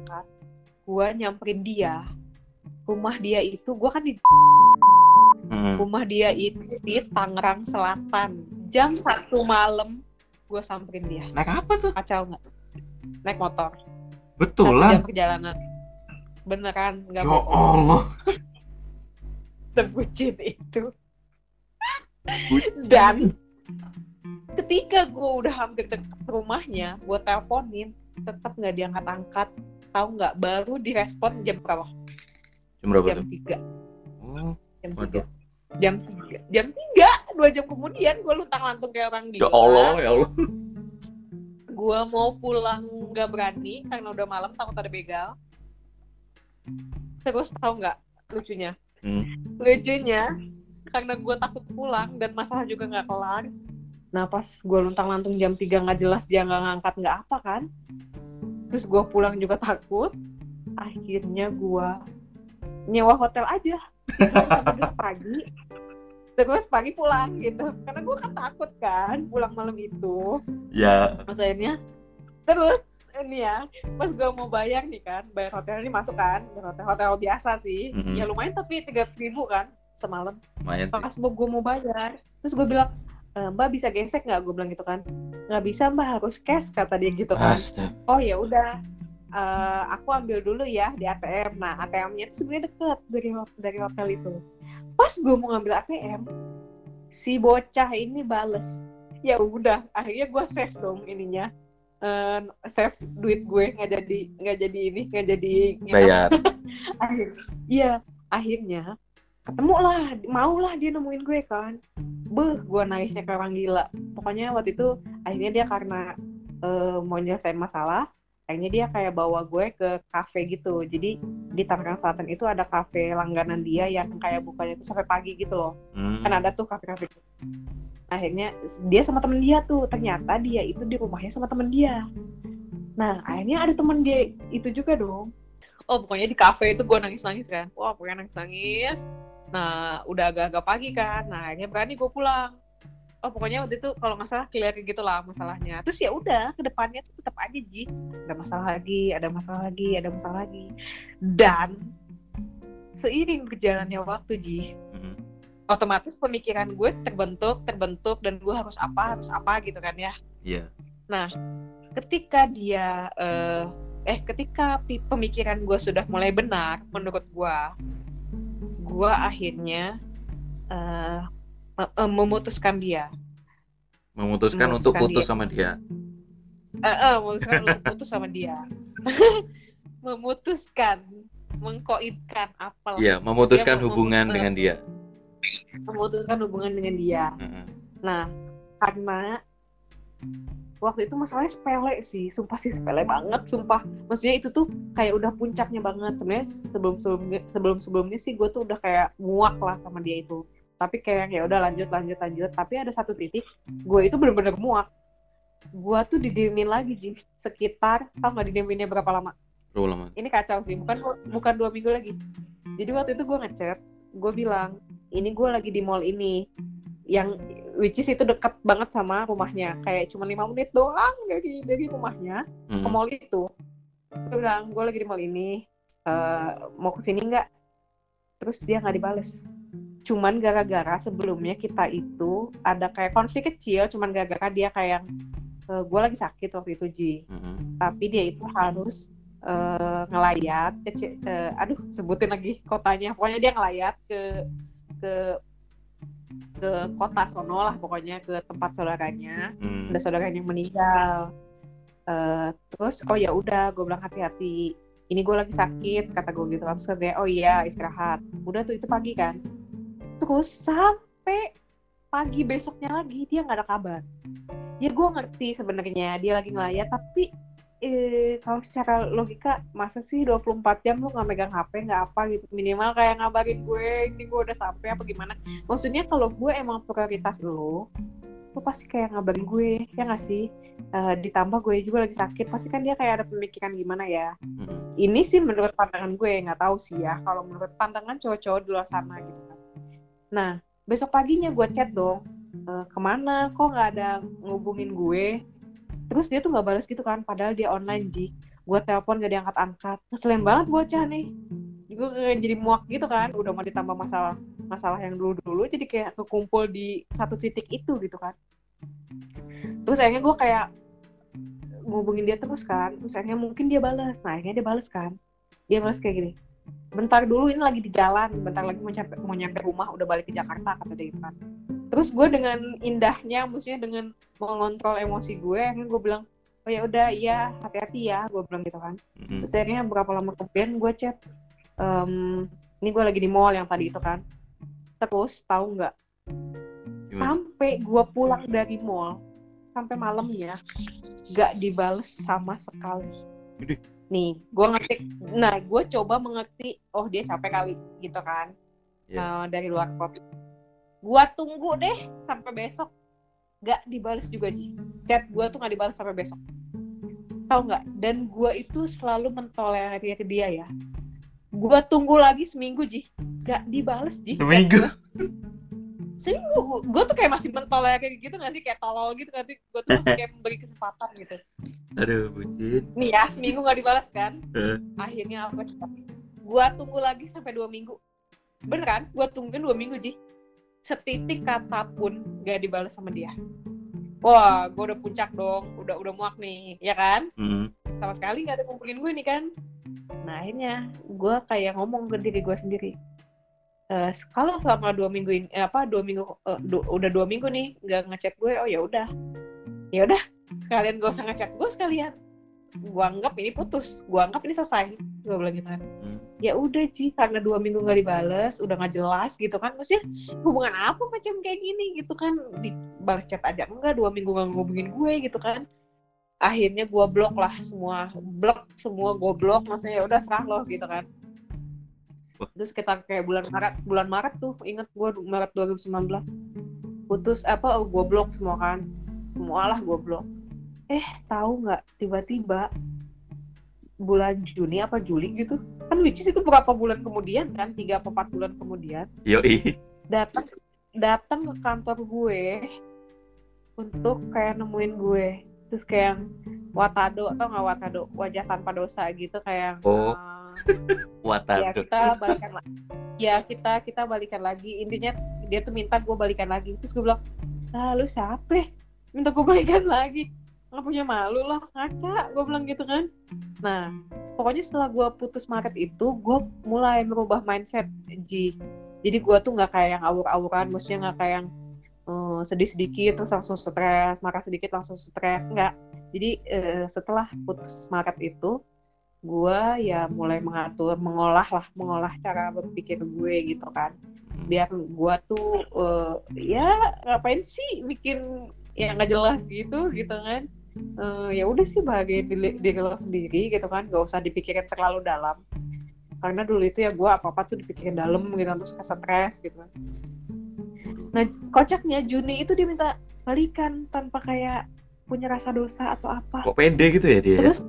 gue nyamperin dia rumah dia itu gue kan di Mm-mm. rumah dia itu di Tangerang Selatan jam satu malam gue samperin dia Naik apa tuh? kacau nggak naik motor Betulan. jam perjalanan beneran nggak Ya bohong Allah. sebutin itu. Dan ketika gue udah hampir deket rumahnya gue teleponin tetap nggak diangkat angkat tahu nggak baru direspon jam berapa? Jam berapa jam tiga. Oh, jam tiga. jam tiga. Jam tiga dua jam kemudian gue luntang lantung kayak orang ya gila. Allah, ya Allah. gue mau pulang nggak berani karena udah malam takut ada begal. Terus tahu nggak lucunya? Hmm. lucunya karena gue takut pulang dan masalah juga nggak kelar. Nah pas gue luntang lantung jam 3 nggak jelas dia nggak ngangkat nggak apa kan terus gue pulang juga takut akhirnya gue nyewa hotel aja. Terus pagi terus pagi pulang gitu. Karena gue kan takut kan pulang malam itu. Ya. Terus akhirnya terus ini ya pas gue mau bayar nih kan bayar hotel ini masuk kan bayar hotel hotel biasa sih. Mhm. ya lumayan tapi tiga ribu kan semalam. Lumayan pas gue mau bayar terus gue bilang "E, mbak bisa gesek nggak? Gue bilang gitu kan. Nggak bisa mbak harus cash kata dia gitu kan. Astaga. oh ya udah eh, aku ambil dulu ya di ATM nah ATM-nya itu sebenarnya deket dari dari hotel itu. Pas gue mau ngambil ATM si bocah ini bales. Ya udah akhirnya gue save dong ininya. Eh, save duit gue nggak jadi nggak jadi ini nggak jadi Bayar. akhir iya akhirnya ketemu lah mau lah dia nemuin gue kan. Beh gue nangisnya kayak orang gila. Pokoknya waktu itu akhirnya dia karena eh, mau nyelesain masalah akhirnya dia kayak bawa gue ke kafe gitu. Jadi di Tangerang Selatan itu ada kafe langganan dia yang kayak bukanya itu sampai pagi gitu loh. Hmm. kan ada tuh kafe-kafe. Akhirnya dia sama temen dia tuh. Ternyata dia itu di rumahnya sama temen dia. Nah akhirnya ada temen dia itu juga dong. Oh pokoknya di kafe itu gue nangis nangis kan? Wah pokoknya nangis nangis nah udah agak-agak pagi kan. Nah akhirnya berani gue pulang. Oh pokoknya waktu itu kalau nggak salah clear gitu lah masalahnya. Terus ya udah ke depannya tuh tetap aja ji. Ada masalah lagi ada masalah lagi ada masalah lagi. Dan seiring berjalannya waktu ji Hmm. otomatis pemikiran gue terbentuk terbentuk dan gue harus apa harus apa gitu kan ya. Iya. ketika dia eh, eh ketika pemikiran gue sudah mulai benar menurut gue gue akhirnya eh, memutuskan dia Memutuskan Memutuskan untuk putus dia. sama dia. Eh, eh, memutuskan untuk putus sama dia memutuskan mengkoidkan apa Iya, memutuskan hubungan Mem- dengan dia. memutuskan hubungan dengan dia Heeh. Nah, karena waktu itu masalahnya sepele sih, sumpah sih sepele banget, sumpah. Maksudnya itu tuh kayak udah puncaknya banget. Sebenarnya sebelum sebelumnya sebelum sebelumnya sih gue tuh udah kayak muak lah sama dia itu. Tapi kayak ya udah lanjut lanjut lanjut. Tapi ada satu titik gue itu bener-bener muak. Gue tuh didiemin lagi Ji, sekitar tau nggak didieminnya berapa lama? Berapa lama? ini kacau sih bukan bukan dua minggu lagi jadi waktu itu gue ngechat gue bilang ini gue lagi di mall ini yang which is itu deket banget sama rumahnya. Kayak cuma lima menit doang dari dari rumahnya. Ke Hmm. mall itu. Gue bilang gue lagi di mall ini eh, mau ke sini nggak? Terus dia nggak dibales. Cuman gara-gara sebelumnya kita itu ada kayak konflik kecil cuman gara-gara dia kayak gue lagi sakit waktu itu Ji. Hmm. tapi dia itu harus eh, ngelayat ke eh, aduh sebutin lagi kotanya. Pokoknya dia ngelayat ke ke ke kota sono lah pokoknya ke tempat saudaranya. Hmm. ada saudaranya yang meninggal. Eh, terus oh ya udah gue bilang hati-hati. Ini gue lagi sakit kata gue gitu. Langsung dia oh iya istirahat. Udah tuh itu pagi kan. Terus sampai pagi besoknya lagi dia nggak ada kabar. Ya gue ngerti sebenarnya dia lagi ngelayat tapi eh, kalau secara logika masa sih 24 jam lu nggak megang HP nggak apa gitu? Minimal kayak ngabarin gue ini gue udah sampai apa gimana? Maksudnya kalau gue emang prioritas lo lu pasti kayak ngabarin gue ya nggak sih? Eh, ditambah gue juga lagi sakit pasti kan dia kayak ada pemikiran gimana ya? Hmm. ini sih menurut pandangan gue nggak tahu sih ya kalau menurut pandangan cowok-cowok di luar sana gitu kan. Nah besok paginya gue chat dong "Eh, ke mana? Kok nggak ada ngubungin gue terus dia tuh nggak balas gitu kan padahal dia online ji. Gue telepon gak diangkat-angkat ngeselin banget bocah nih. Gue kayak jadi muak gitu kan udah mau ditambah masalah masalah yang dulu-dulu jadi kayak kekumpul di satu titik itu gitu kan. Terus akhirnya gue kayak ngubungin dia terus kan terus akhirnya mungkin dia balas. Nah akhirnya dia balas kan. Dia balas kayak gini bentar dulu ini lagi di jalan bentar lagi mau nyampe mau nyampe rumah udah balik ke Jakarta kata dia gitu kan terus gue dengan indahnya maksudnya dengan mengontrol emosi gue akhirnya gue bilang oh ya udah iya hati-hati ya gue bilang gitu kan. Hmm. terus akhirnya berapa lama kemudian gue chat "Em, ini gue lagi di mall yang tadi itu kan. Terus tahu nggak sampai gue pulang dari mall sampai malamnya nggak dibales sama sekali. Nih gue ngerti nah gue coba mengerti oh dia capek kali gitu kan. Eh, dari luar kota gue tunggu deh sampai besok. Gak dibales juga Ji. Chat gue tuh gak dibales sampai besok. Tahu nggak? Dan gue itu selalu mentolerir dia ya. Gue tunggu lagi seminggu Ji. Gak dibales Ji Seminggu? gua. seminggu. Gue tuh kayak masih mentolerir gitu gak sih? Kayak tolol gitu gak sih? Gue tuh masih kayak memberi kesempatan gitu. Aduh, bucin. nih ya seminggu gak dibalas kan? Eh. akhirnya apa? Coba gua tunggu lagi sampai dua minggu. Beneran? Gua tungguin dua minggu Ji setitik kata pun gak dibalas sama dia. Wah gua udah puncak dong udah udah muak nih ya kan? Mm. sama sekali nggak ada ngumpulin gue nih kan? Nah akhirnya gue kayak ngomong ke diri gue sendiri. Eh, kalau selama dua minggu ini eh, apa dua minggu eh, du- udah dua minggu nih nggak ngechat gue oh ya udah. Ya udah sekalian gak usah ngechat gue sekalian. Gue anggap ini putus gue anggap ini selesai gue bilang gitu kan. Hmm. ya udah sih karena dua minggu nggak dibales udah nggak jelas gitu kan. Maksudnya hubungan apa macam kayak gini gitu kan? Dibalas chat aja enggak dua minggu nggak ngubungin gue gitu kan. Akhirnya gue blok lah semua blok semua gue blok maksudnya ya udah serah lo gitu kan. Terus kita kayak bulan Maret bulan Maret tuh inget gue Maret 2019 putus apa oh, gue blok semua kan. Semualah gue blok eh tahu nggak tiba-tiba bulan Juni apa Juli gitu. Kan which is itu berapa bulan kemudian kan? Tiga atau empat bulan kemudian. Yoi. datang datang ke kantor gue untuk kayak nemuin gue. Terus kayak watado atau nggak watado? Wajah tanpa dosa gitu kayak Oh. ya Watado. kita balikan lagi ya kita kita balikan lagi. Intinya dia tuh minta gue balikan lagi. Terus gue bilang ah lu siapa? Minta gue balikan lagi nggak punya malu loh ngaca. Gue bilang gitu kan. Nah pokoknya setelah gue putus Maret itu gue mulai merubah mindset Ji jadi gue tuh nggak kayak yang awur-awuran maksudnya nggak kayak yang eh, sedih sedikit terus langsung stres marah sedikit langsung stres enggak jadi eh, setelah putus Maret itu gue ya mulai mengatur mengolah lah mengolah cara berpikir gue gitu kan. Biar gue tuh eh, ya ngapain sih bikin yang nggak jelas gitu gitu kan Eh, ya udah sih bahagiain diri, diri lo sendiri gitu kan. Gak usah dipikirin terlalu dalam. Karena dulu itu ya gue apa apa tuh dipikirin dalam gitu terus ke stres gitu kan. Nah kocaknya Juni itu dia minta balikan tanpa kayak punya rasa dosa atau apa. Kok pede gitu ya dia? terus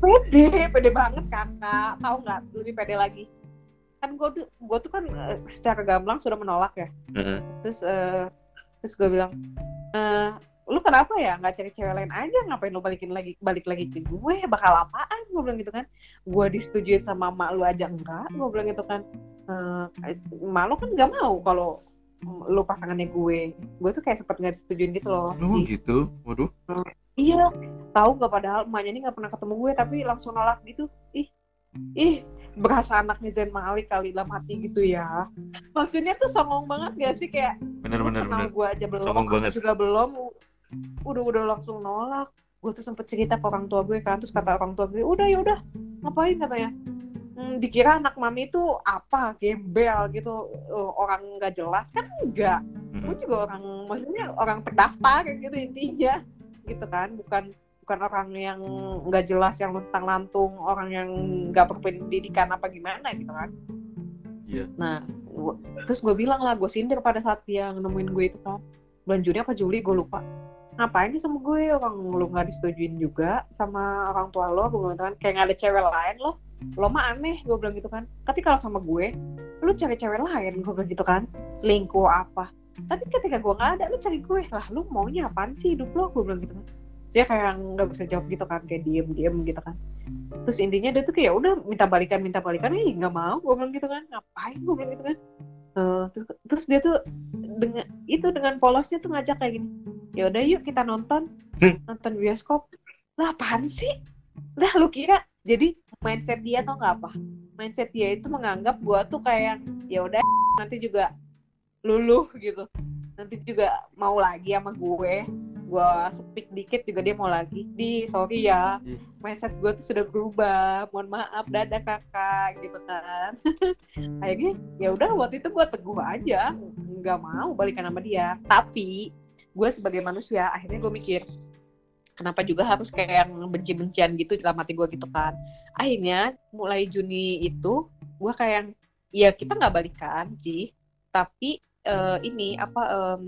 pede pede banget kakak. Tahu nggak? Lebih pede lagi. Kan gue tuh gue tuh kan eh, secara gamblang sudah menolak ya. Heeh. terus eh, terus gue bilang lu kenapa ya nggak cari cewek lain aja ngapain lu balikin lagi balik lagi ke gue bakal apaan gue bilang gitu kan gue disetujuin sama mak lu aja enggak gue bilang gitu kan eh mak lu kan nggak mau kalau lu pasangannya gue gue tuh kayak sempet nggak disetujuin gitu loh Oh Di- gitu. Waduh. Iya, tahu nggak padahal emaknya ini nggak pernah ketemu gue tapi langsung nolak gitu. Ih, ih, berasa anaknya Zain Malik kali dalam hati gitu ya. Maksudnya tuh songong banget gak sih kayak Bener lu bener bener. gue aja belum, Songong banget. juga belum. Udah udah langsung nolak. Gue tuh sempet cerita ke orang tua gue kan, terus kata orang tua gue, udah ya udah, ngapain? katanya. Hmm, dikira anak mami itu apa? Gembel gitu. Eh, orang nggak jelas? Kan enggak gue juga orang maksudnya orang terdaftar gitu intinya. Gitu kan bukan bukan orang yang nggak jelas yang lentang lantung orang yang nggak berpendidikan apa gimana gitu kan. Iya. nah gua- terus gue bilang lah gue sindir pada saat yang nemuin gue itu kan. Bulan Juni apa Juli gue lupa ngapain sih sama gue? Orang lu nggak disetujuin juga sama orang tua lo gue bilang kan. Kayak nggak ada cewek lain lo. Lo mah aneh gue bilang gitu kan. Tapi kalau sama gue lu cari cewek lain gue bilang gitu kan. Selingkuh apa? Tapi ketika gue nggak ada lu cari gue. Lah lu maunya apaan sih hidup lo? Gue bilang gitu kan. Saya kayak nggak bisa jawab gitu kan kayak diem diem gitu kan. Terus intinya dia tuh kayak udah minta balikan minta balikan. Ih nggak mau gue bilang gitu kan. Ngapain? Gue bilang gitu kan Eh, terus terus dia tuh dengan itu dengan polosnya tuh ngajak kayak gini. Ya udah yuk kita nonton. Nonton bioskop. Lah apaan sih? Lah lu kira jadi mindset dia tau nggak apa. Mindset dia itu menganggap gua tuh kayak ya udah nanti juga luluh gitu. Nanti juga mau lagi sama gue gua speak dikit juga dia mau lagi. Di sorry ya. Mindset gue tuh sudah berubah. Mohon maaf dadah kakak gitu kan. Akhirnya ya udah waktu itu gue teguh aja. Nggak mau balikan sama dia. Tapi gue sebagai manusia akhirnya gue mikir kenapa juga harus kayak yang benci-bencian gitu dalam hati gue gitu kan. Akhirnya mulai Juni itu gue kayak yang, ya kita nggak balikan Ji. Tapi eh, ini apa em,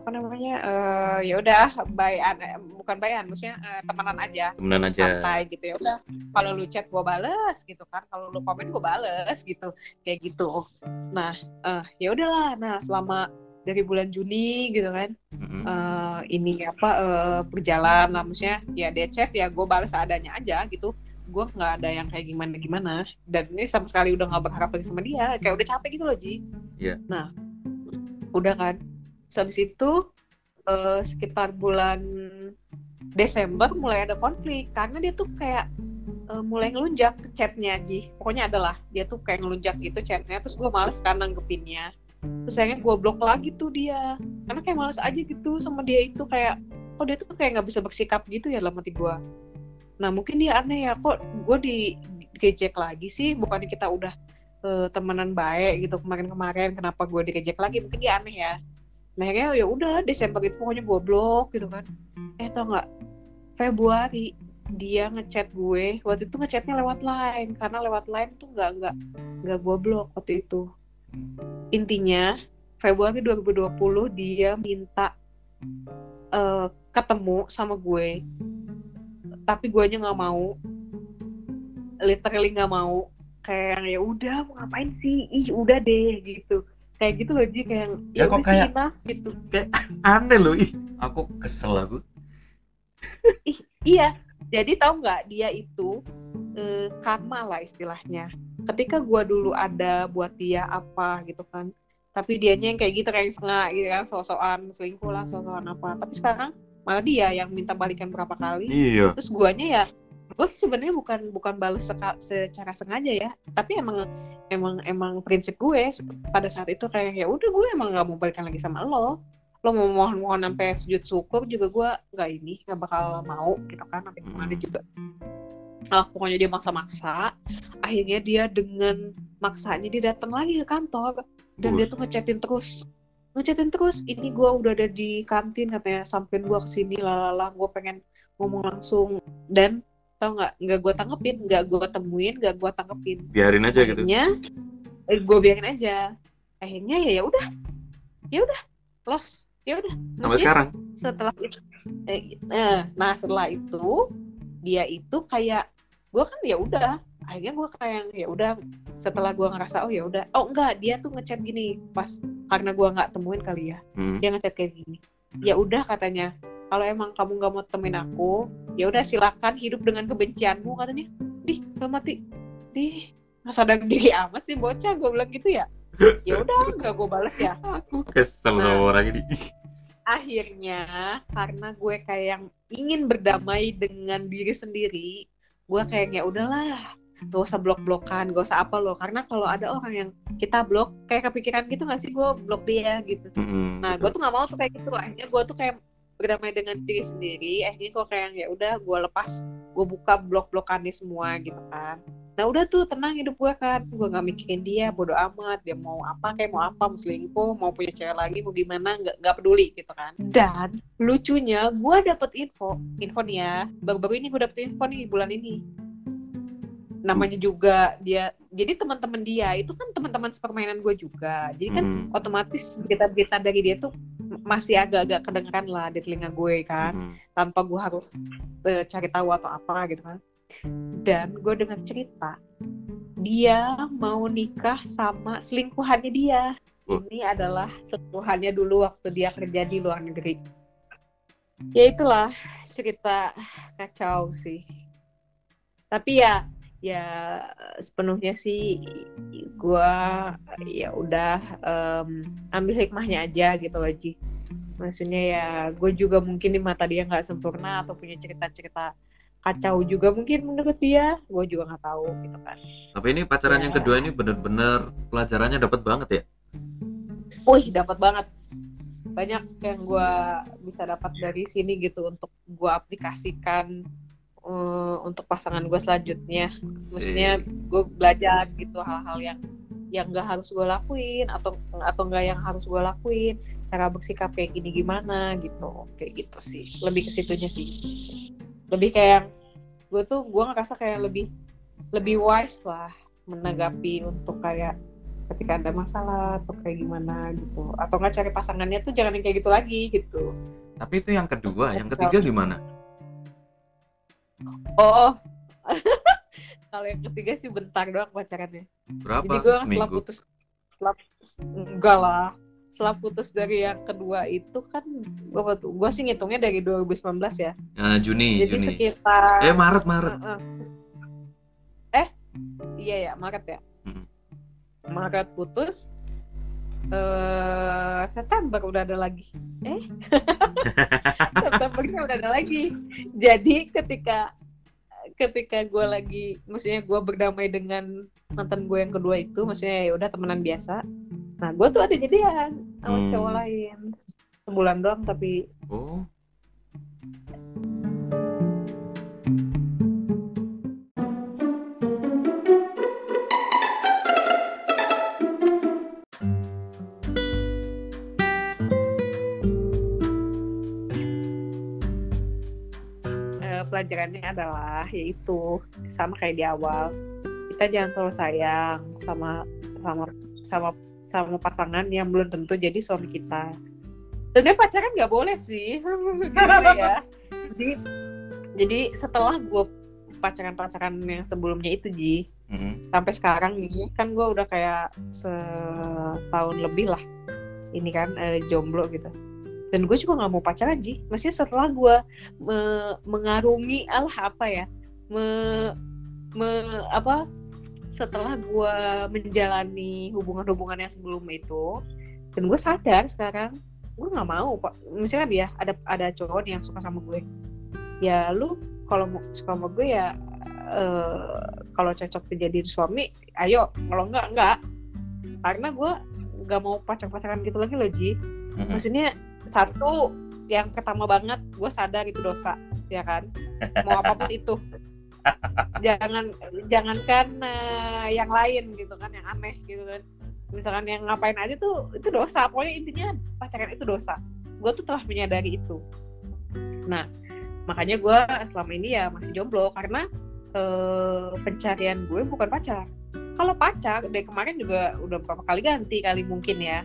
apa namanya eh, ya udah bayan bukan bayan maksudnya eh, temenan aja. Temenan aja. Santai gitu ya udah. Kalau lu chat gue bales gitu kan kalau lu komen gue bales gitu kayak gitu. Nah eh, ya udahlah. Nah selama dari bulan Juni gitu kan Mm-mm. eh, ini apa eh, berjalan lah maksudnya ya dia chat ya gue balas adanya aja gitu. Gue nggak ada yang kayak gimana gimana. Dan ini sama sekali udah nggak berharap lagi sama dia kayak udah capek gitu loh Ji. Iya. nah udah kan Terus habis itu eh, sekitar bulan Desember mulai ada konflik. Karena dia tuh kayak eh, mulai ngelunjak ke chatnya Ji. Pokoknya adalah dia tuh kayak ngelunjak gitu chatnya. Terus gue males kan nanggepinnya. Terus akhirnya gue blok lagi tuh dia. Karena kayak males aja gitu sama dia itu kayak kok dia tuh kayak nggak bisa bersikap gitu ya dalam hati gue nah mungkin dia aneh ya. Kok gue di digejek lagi sih? Bukannya kita udah eh, temenan baik gitu kemarin-kemarin. Kenapa gue digejek lagi? Mungkin dia aneh ya nah akhirnya ya udah Desember itu pokoknya gue blok gitu kan. Eh tau nggak? Februari dia ngechat gue. Waktu itu ngechatnya lewat line karena lewat line tuh nggak nggak nggak gue blok waktu itu. Intinya Februari 2020 dia minta eh, ketemu sama gue. Tapi gue nya nggak mau. Literally nggak mau. Kayak ya udah mau ngapain sih? Ih udah deh gitu kayak gitu loh Ji kayak yang, Ya, ya kok kayak- enough gitu aneh loh ih aku kesel aku Iya, jadi tahu nggak dia itu eh, karma lah istilahnya. Ketika gua dulu ada buat dia apa gitu kan, tapi dianya yang kayak gitu kayak sengak gitu kan, sosokan selingkuh lah, sosokan apa. Tapi sekarang malah dia yang minta balikan berapa kali. iya Terus guanya ya, gue sebenarnya bukan bukan balas secara sengaja ya, tapi emang emang emang prinsip gue pada saat itu kayak ya udah gue emang nggak mau balikan lagi sama lo. Lo mau mohon-mohon sampai sujud syukur juga gue nggak ini nggak bakal mau gitu kan sampai gimana juga. Ah pokoknya dia maksa-maksa. Akhirnya dia dengan maksanya dia datang lagi ke kantor dan dia Bus. tuh ngechatin terus. Ngechatin terus ini gue udah ada di kantin katanya sampein gue ke sini lalala gue pengen ngomong langsung. Dan tau nggak? Nggak gue tanggepin nggak gue temuin nggak gue tanggepin. Biarin aja gitu. Akhirnya gue biarin aja. Akhirnya ya ya udah. Ya udah los. Ya udah sampai Maksudnya, sekarang. Setelah itu eh, eh, nah setelah itu dia itu kayak gue kan ya udah. Akhirnya gue kayak ya udah setelah gue ngerasa oh ya udah. Oh enggak dia tuh ngechat gini pas karena gue nggak temuin kali ya. Hmm. dia ngechat kayak gini. Ya udah katanya kalau emang kamu nggak mau temuin aku ya udah silakan hidup dengan kebencianmu katanya. Dih gak mati dih nggak sadar diri amat sih bocah gue bilang gitu ya. Ya udah nggak gue bales ya. Aku kesel Nah. sama orang ini. akhirnya karena gue kayak yang ingin berdamai dengan diri sendiri gue kayak ya udahlah gak usah blok-blokan gak usah apa loh. Karena kalau ada orang yang kita blok kayak kepikiran gitu gak sih gue blok dia gitu. Mm-mm, nah gue tuh nggak mau tuh kayak gitu. Akhirnya gue tuh kayak berdamai dengan diri sendiri akhirnya gue kayak ya udah gue lepas gue buka blok-blokannya semua gitu kan. Nah udah tuh tenang hidup gue kan. Gue nggak mikirin dia bodo amat. Dia mau apa kayak mau apa mau selingkuh mau punya cewek lagi mau gimana nggak nggak peduli gitu kan. Dan lucunya gue dapet info info nih ya. Baru-baru ini gue dapet info nih bulan ini. Namanya juga dia jadi teman-teman dia itu kan teman-teman sepermainan gue juga. Jadi kan Mm, otomatis berita-berita dari dia tuh masih agak-agak kedengeran lah di telinga gue kan mm. tanpa gue harus eh, cari tahu atau apa gitu kan dan gue dengar cerita dia mau nikah sama selingkuhannya dia Oh. ini adalah selingkuhannya dulu waktu dia kerja di luar negeri ya itulah cerita kacau sih tapi ya ya sepenuhnya sih gue ya udah em, ambil hikmahnya aja gitu loh Ji. Maksudnya ya gue juga mungkin di mata dia nggak sempurna atau punya cerita-cerita kacau juga mungkin menurut dia. Gue juga nggak tahu gitu kan. Tapi ini pacaran yang Ya. kedua ini bener-bener pelajarannya dapat banget ya? Wih dapat banget. Banyak yang gue bisa dapat dari sini gitu untuk gue aplikasikan eh, untuk pasangan gue selanjutnya. Maksudnya gue belajar gitu hal-hal yang yang nggak harus gue lakuin atau atau nggak yang harus gue lakuin. Cara bersikap kayak gini gimana gitu. Kayak gitu sih. Lebih ke situnya sih. Lebih kayak gue tuh gue ngerasa kayak lebih lebih wise lah menanggapi untuk kayak ketika ada masalah atau kayak gimana gitu. Atau nggak cari pasangannya tuh jangan yang kayak gitu lagi gitu. Tapi itu yang kedua, yang ketiga gimana? Oh kalau yang ketiga sih bentar doang pacarannya Berapa? Jadi gue setelah putus setelah enggak lah setelah putus dari yang kedua itu kan gue gue sih ngitungnya dari 2019 ya Eh, Juni, jadi Juni. sekitar Eh Maret, Maret. Uh-uh. eh iya ya Maret ya Mm. Maret putus eh September udah ada lagi. Eh? Septembernya udah ada lagi. Jadi ketika ketika gue lagi maksudnya gue berdamai dengan mantan gue yang kedua itu maksudnya ya udah temenan biasa. Nah gue tuh ada jadian sama Hmm. cowok lain. Sebulan doang tapi Oh. Pelajarannya adalah yaitu sama kayak di awal kita jangan terlalu sayang sama sama sama sama pasangan yang belum tentu jadi suami kita. Sebenarnya pacaran nggak boleh sih Gimana ya. Jadi jadi setelah gue pacaran-pacaran yang sebelumnya itu Ji Mm. sampai sekarang nih kan gue udah kayak setahun lebih lah. Ini kan eh, jomblo gitu dan gue juga nggak mau pacaran Ji. Maksudnya setelah gue me- mengarungi alah apa ya me, me- apa setelah gue menjalani hubungan-hubungan yang sebelum itu dan gue sadar sekarang gue nggak mau pak. Misalkan ya ada ada cowok yang suka sama gue. Ya lu kalau suka sama gue ya eh, kalau cocok dijadiin suami ayo. Kalau enggak enggak karena gue nggak mau pacar-pacaran gitu lagi loh Ji. Maksudnya satu yang pertama banget gue sadar itu dosa ya kan? Mau apa pun itu. Jangan jangankan eh, yang lain gitu kan yang aneh gitu kan. Misalkan yang ngapain aja tuh itu dosa. Pokoknya intinya pacaran itu dosa. Gue tuh telah menyadari itu. Nah makanya gue selama ini ya masih jomblo karena eh, pencarian gue bukan pacar. Kalau pacar dari kemarin juga udah beberapa kali ganti kali mungkin ya.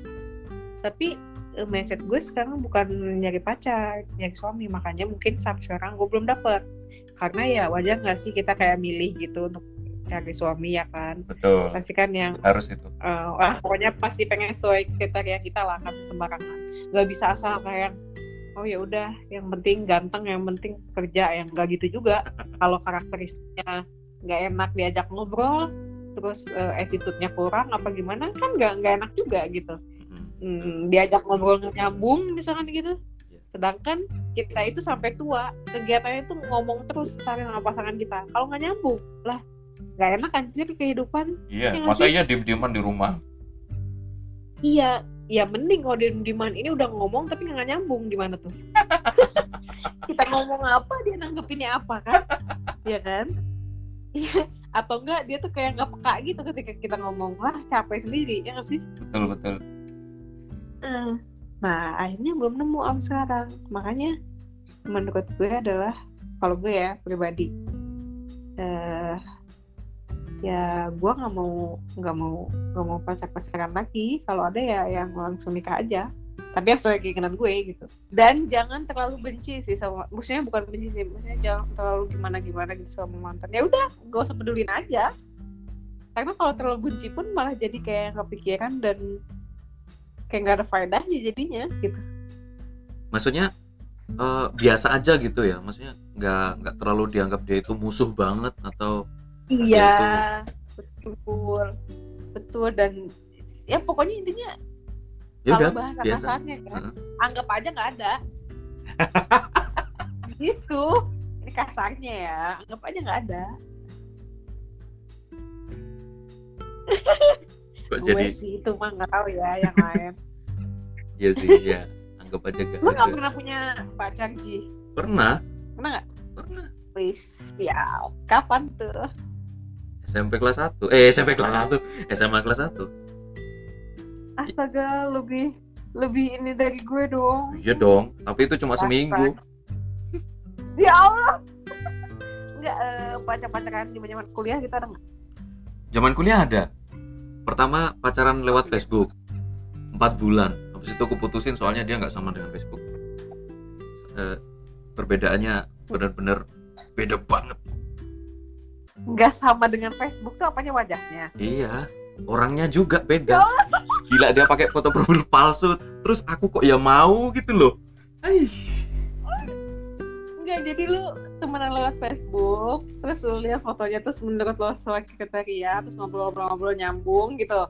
Tapi mindset gue sekarang bukan nyari pacar nyari suami makanya mungkin sampai sekarang gue belum dapet karena ya wajar nggak sih kita kayak milih gitu untuk cari suami ya kan Betul. pasti kan yang Harus itu. eh, wah pokoknya pasti pengen sesuai kriteria kita lah nggak bisa sembarangan nggak bisa asal kayak oh ya udah yang penting ganteng yang penting kerja yang nggak gitu juga kalau karakteristiknya nggak enak diajak ngobrol terus eh, attitude-nya kurang apa gimana kan nggak nggak enak juga gitu. Hmm, diajak ngobrol nyambung misalkan gitu Iya. sedangkan kita itu sampai tua kegiatannya itu ngomong terus tentang sama pasangan kita kalau nggak nyambung lah nggak enak anjir kehidupan Iya, nggak masa iya diem-dieman di rumah? Iya, ya mending kalau di demand ini udah ngomong tapi nggak nyambung gimana tuh? kita ngomong apa dia nanggepinnya apa kan? Iya kan? Iya. Atau enggak dia tuh kayak nggak peka gitu ketika kita ngomong wah capek sendiri ya nggak sih? Betul betul. Nah akhirnya belum nemu am sekarang. Makanya menurut gue adalah kalau gue ya pribadi eh ya gue nggak mau nggak mau nggak mau pacar pacaran lagi. Kalau ada ya yang langsung nikah aja. Tapi yang sesuai keinginan gue gitu. Dan jangan terlalu benci sih sama maksudnya bukan benci sih maksudnya jangan terlalu gimana gimana gitu sama mantan. Ya udah gak usah pedulin aja. Karena kalau terlalu benci pun malah jadi kayak nggak pikiran dan kayak nggak ada faedahnya jadinya gitu Maksudnya eh, biasa aja gitu ya. Maksudnya nggak nggak terlalu dianggap dia itu musuh banget atau iya betul betul dan ya pokoknya intinya ya kalau udah bahasa biasa. kasarnya kan Heeh. anggap aja nggak ada gitu ini kasarnya ya anggap aja nggak ada kok gue jadi sih itu mah nggak tahu ya yang lain. Ya sih ya anggap aja gak lu nggak pernah punya pacar Ji? Pernah, pernah nggak? Pernah. please ya kapan tuh? SMP kelas 1 eh SMP kelas 1 SMA kelas 1 Astaga, lebih lebih ini dari gue dong. iya dong tapi itu cuma seminggu. Ya Allah. Enggak eh, pacar-pacaran di zaman kuliah kita ada nggak? zaman kuliah ada pertama pacaran lewat Facebook. Empat bulan. Habis itu aku putusin soalnya dia nggak sama dengan Facebook. Eh, perbedaannya benar-benar beda banget. Nggak sama dengan Facebook tuh apanya wajahnya? iya orangnya juga beda. Gila dia pakai foto profil palsu. Terus aku kok ya mau gitu loh. Ai. Enggak, jadi lu temenan lewat Facebook, terus lu lihat fotonya terus menurut lo sesuai kriteria, terus ngobrol-ngobrol nyambung gitu.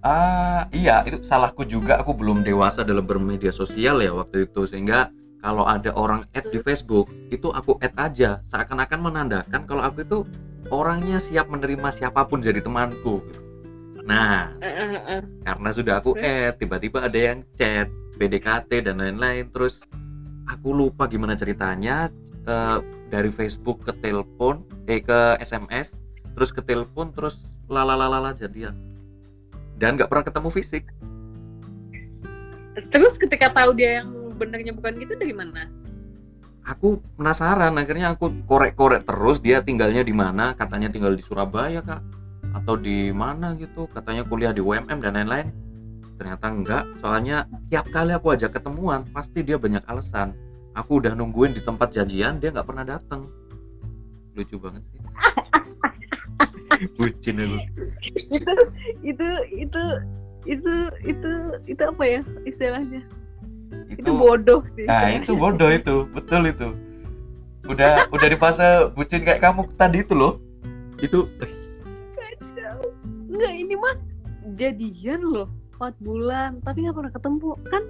Ah, iya, itu salahku juga. Aku belum dewasa dalam bermedia sosial ya waktu itu sehingga kalau ada orang add di Facebook, itu aku add aja seakan-akan menandakan kalau aku itu orangnya siap menerima siapa pun jadi temanku. gitu. Nah, karena sudah aku add, tiba-tiba ada yang chat, PDKT dan lain-lain, terus aku lupa gimana ceritanya eh, dari Facebook ke telepon, eh ke SMS, terus ke telepon, terus lalalala jadian dan nggak pernah ketemu fisik. Terus ketika tahu dia yang benernya bukan gitu dari mana? aku penasaran akhirnya aku korek-korek terus dia tinggalnya di mana? Katanya tinggal di Surabaya kak. Atau di mana gitu katanya kuliah di UMM dan lain-lain. Ternyata enggak soalnya tiap kali aku ajak ketemuan pasti dia banyak alasan aku udah nungguin di tempat janjian dia nggak pernah datang lucu banget sih bucin aku itu itu itu itu itu itu apa ya istilahnya? Itu, bodoh sih. Nah itu bodoh itu, betul itu. Udah udah di fase bucin kayak kamu tadi itu loh. Itu eh, Enggak, ini mah jadian loh 4 bulan, tapi nggak pernah ketemu. Kan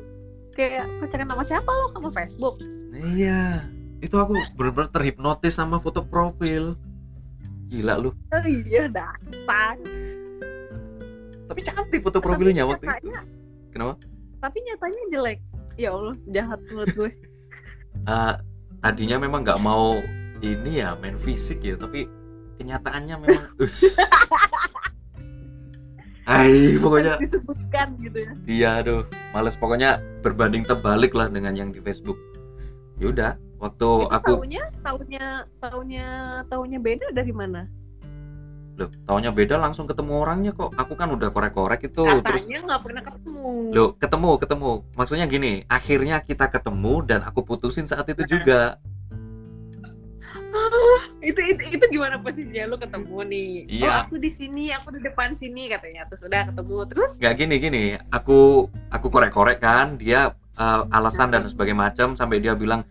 kayak pacaran sama siapa lo sama Facebook? iya. Itu aku bener-bener terhipnotis sama foto profil. Gila lu. Oh iya, datang. Tapi cantik foto profilnya Tapi waktu itu. Kenapa? Tapi nyatanya jelek. Ya Allah, jahat menurut gue. Ah, tadinya memang nggak mau ini ya main fisik ya, tapi kenyataannya memang us. Hai, pokoknya disebutkan gitu ya. Iya aduh, males pokoknya berbanding terbalik lah dengan yang di Facebook. Yaudah, waktu Itu aku taunya, taunya, taunya, taunya beda dari mana? loh, taunya beda langsung ketemu orangnya kok. Aku kan udah korek-korek itu terus Katanya nggak pernah ketemu. loh ketemu ketemu. Maksudnya gini, akhirnya kita ketemu dan aku putusin saat itu juga. itu, itu itu gimana posisinya lu ketemu nih? Iya. Oh, aku di sini, aku di depan sini katanya. Terus udah ketemu terus Nggak gini gini, aku aku korek-korek kan, dia eh, alasan dan sebagainya macam sampai dia bilang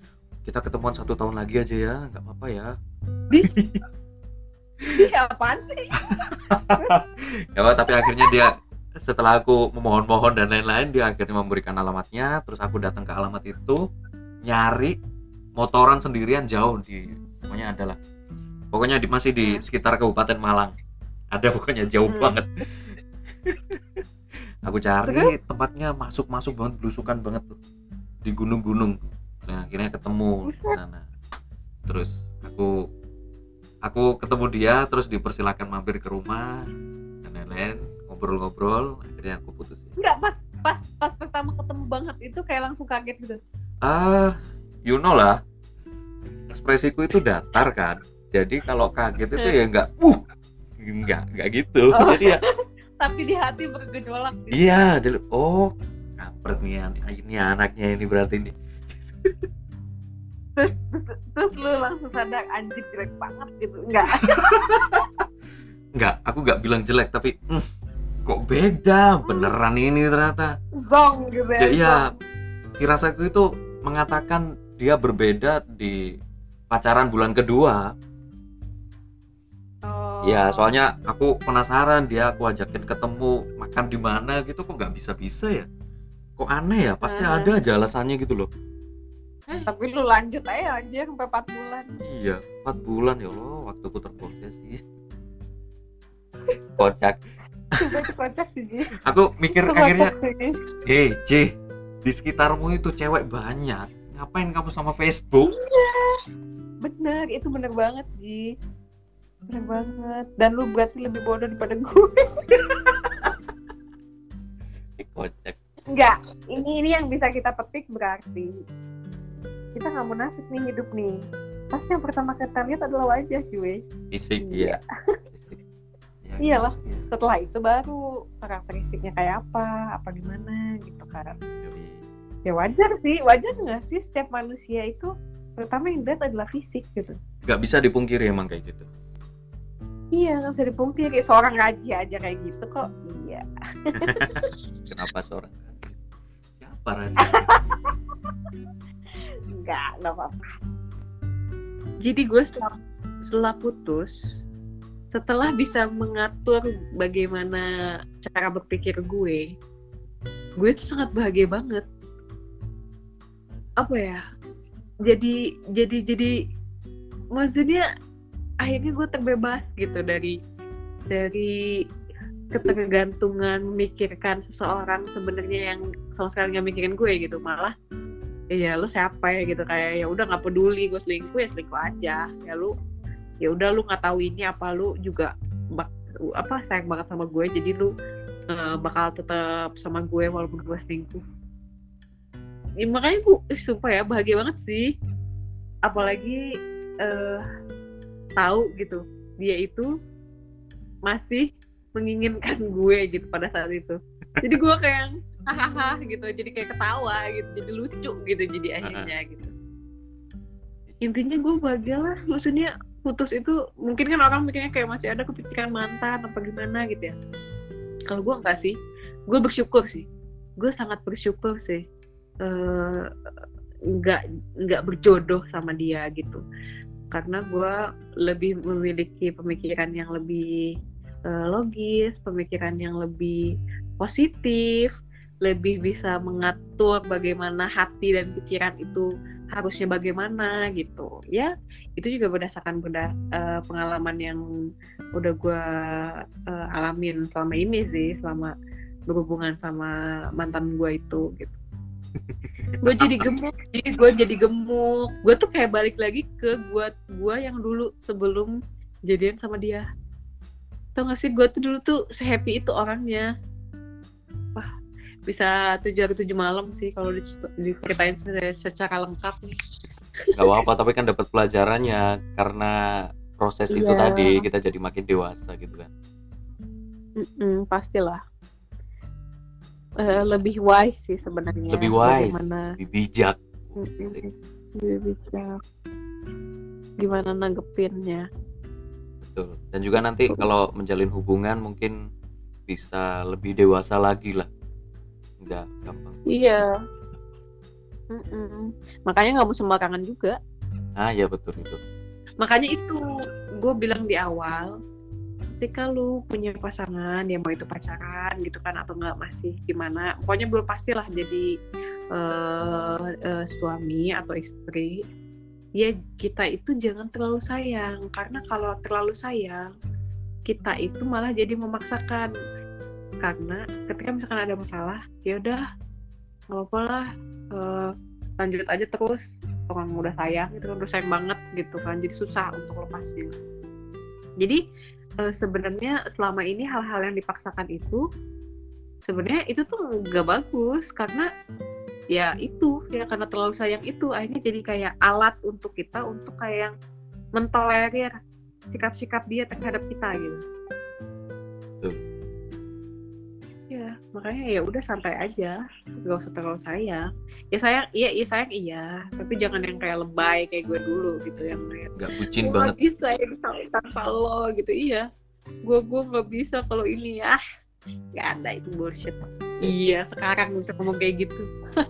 kita ketemuan satu tahun lagi aja ya, nggak apa-apa ya. Iya, apaan sih? ya tapi akhirnya dia setelah aku memohon-mohon dan lain-lain dia akhirnya memberikan alamatnya terus aku datang ke alamat itu nyari motoran sendirian jauh di pokoknya adalah pokoknya di, masih di sekitar Kabupaten Malang. Ada pokoknya jauh Hmm. banget. Aku cari Terus? tempatnya masuk-masuk banget belusukan banget tuh. Di gunung-gunung. Nah, akhirnya ketemu. Di sana terus aku aku ketemu dia terus dipersilakan mampir ke rumah dan lain-lain ngobrol-ngobrol. Akhirnya aku putusin. Enggak, pas pas pas pertama ketemu banget itu kayak langsung kaget gitu. ah you know lah ekspresiku itu datar kan jadi kalau kaget itu ya enggak uh enggak enggak gitu Oh. jadi ya Tapi di hati bergejolak. gitu. iya dia- oh kampret nih ini anaknya ini berarti ini Terus, terus terus lu langsung sadar anjing jelek banget gitu. Enggak. enggak aku enggak bilang jelek tapi "Hmm, kok beda beneran ini ternyata Zong gitu ya. Ya, iya, firasatku itu mengatakan dia berbeda di pacaran bulan kedua. Oh. Ya, soalnya aku penasaran dia aku ajakin ketemu makan di mana gitu kok nggak bisa-bisa ya. Kok aneh ya? Pasti Aha. ada aja alasannya gitu loh. Tapi lu lanjut aja aja sampai 4 bulan. Iya, 4 bulan ya Allah, waktuku terproses sih. Kocak. Kocak sih, Ji. Aku mikir akhirnya, sih. "Hei, J, di sekitarmu itu cewek banyak. Ngapain kamu sama Facebook?" Bener, itu bener banget, Ji. bener banget dan lu berarti lebih bodoh daripada gue kocak Enggak, ini ini yang bisa kita petik berarti kita nggak munafik nih hidup nih. Pasti yang pertama kita lihat adalah wajah cuy. fisik Iya. iya. Ya, Iyalah. iya. Setelah itu baru karakteristiknya kayak apa, apa gimana gitu kan. Yoi. Ya wajar sih, wajar nggak sih setiap manusia itu pertama yang dilihat adalah fisik gitu. nggak bisa dipungkiri emang kayak gitu Iya, nggak bisa dipungkiri. Seorang raja aja kayak gitu kok. Iya. kenapa seorang siapa raja Enggak, nggak apa-apa. Jadi gue setelah, setelah putus, setelah bisa mengatur bagaimana cara berpikir gue, gue tuh sangat bahagia banget. Apa ya? Jadi, jadi, jadi, maksudnya akhirnya gue terbebas gitu dari dari ketergantungan memikirkan seseorang sebenarnya yang sama sekali nggak mikirin gue gitu. Malah iya lu siapa ya gitu. Kayak ya udah nggak peduli gue selingkuh ya selingkuh aja. Ya lu ya udah lu nggak tahu ini apa lu juga bak, apa sayang banget sama gue. Jadi lu eh, bakal tetap sama gue walaupun gue selingkuh ya, makanya gue ih, sumpah ya bahagia banget sih. Apalagi eh, tahu gitu dia itu masih menginginkan gue gitu pada saat itu. Jadi gue kayak hahaha gitu jadi kayak ketawa gitu jadi lucu gitu jadi akhirnya gitu. Intinya gue bahagia lah maksudnya putus itu mungkin kan orang mikirnya kayak masih ada kepikiran mantan apa gimana gitu ya. Kalau gue enggak sih gue bersyukur sih. Gue sangat bersyukur sih Eh, nggak nggak berjodoh sama dia gitu. Karena gue lebih memiliki pemikiran yang lebih eh, logis pemikiran yang lebih positif lebih bisa mengatur bagaimana hati dan pikiran itu harusnya bagaimana gitu. Ya itu juga berdasarkan berda, eh, pengalaman yang udah gue eh, alamin selama ini sih selama berhubungan sama mantan gue itu gitu gue jadi gemuk jadi gue jadi gemuk. Gue tuh kayak balik lagi ke gue gue yang dulu sebelum jadian sama dia. Tau gak sih? Gue tuh dulu tuh sehappy itu orangnya. Wah bisa tujuh hari tujuh malam sih kalau dic- diceritain se- secara lengkap. Nih nggak apa-apa tapi kan dapat pelajarannya. Karena proses itu Iya. tadi kita jadi makin dewasa gitu kan. Mm-mm, pastilah Eh, lebih wise sih sebenarnya. Lebih wise Bagaimana? lebih bijak. Mm-mm. lebih bijak. Gimana nanggepinnya? Betul. Dan juga nanti kalau menjalin hubungan mungkin bisa lebih dewasa lagi lah. Nggak gampang. Iya. Mm-mm. makanya nggak mau sembarangan juga. Ah ya betul itu. Makanya itu gue bilang di awal ketika lu punya pasangan ya mau itu pacaran gitu kan atau nggak masih gimana pokoknya belum pastilah jadi eh, eh, suami atau istri ya kita itu jangan terlalu sayang. Karena kalau terlalu sayang kita itu malah jadi memaksakan. Karena ketika misalkan ada masalah ya udah nggak apa-apa lah eh, lanjut aja terus. Orang udah sayang itu udah sayang banget gitu kan jadi susah untuk lepasnya. Jadi eh, sebenarnya selama ini hal-hal yang dipaksakan itu sebenarnya itu tuh nggak bagus karena ya itu ya karena terlalu sayang itu akhirnya jadi kayak alat untuk kita untuk kayak mentolerir sikap-sikap dia terhadap kita gitu. Ya makanya ya udah santai aja gak usah terlalu sayang. Ya sayang iya iya sayang iya. Tapi jangan yang kayak lebay kayak gue dulu gitu yang kayak nggak bucin banget. bisa ya tanpa, lo gitu. Iya gue gue nggak bisa kalau ini ya. Nggak ada itu bullshit. Iya sekarang bisa ngomong kayak gitu.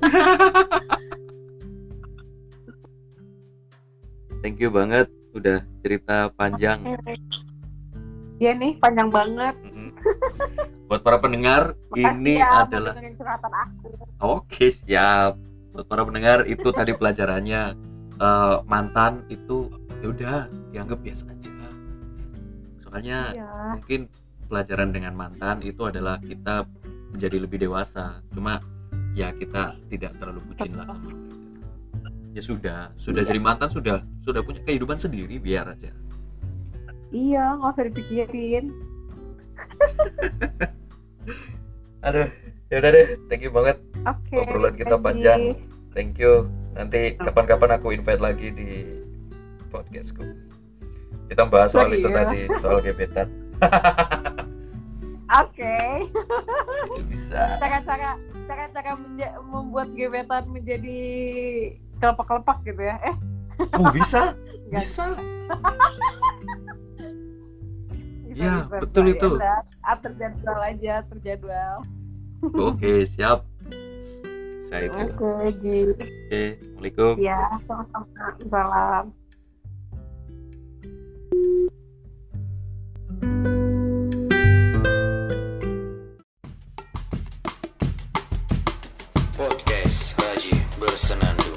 Thank you banget udah cerita panjang. Iya nih panjang banget. Mhm. Buat para pendengar Makasih ini ya, adalah Oke siap. Buat para pendengar itu tadi pelajarannya Eh, mantan itu ya udah dianggap biasa aja. Soalnya iya mungkin pelajaran dengan mantan itu adalah kita menjadi lebih dewasa. Cuma ya kita tidak terlalu bucin lah sama mereka. Ya sudah, sudah Iya. jadi mantan sudah sudah punya kehidupan sendiri biar aja. iya nggak usah dipikirin aduh ya udah deh. Thank you banget oke Obrolan kita panjang. thank you. Nanti kapan-kapan aku invite lagi di podcastku. Kita bahas soal itu Serius? tadi soal gebetan. Oke. Bisa. Cara-cara cara-cara membuat gebetan menjadi kelepak-kelepak gitu ya eh. Oh bisa? Bisa, ya iya, betul itu. ya, terjadwal aja terjadwal oke okay, siap. Saya itu. Oke okay, Ji. Oke assalamualaikum. Ya selamat salam. Podcast Haji bersenandung.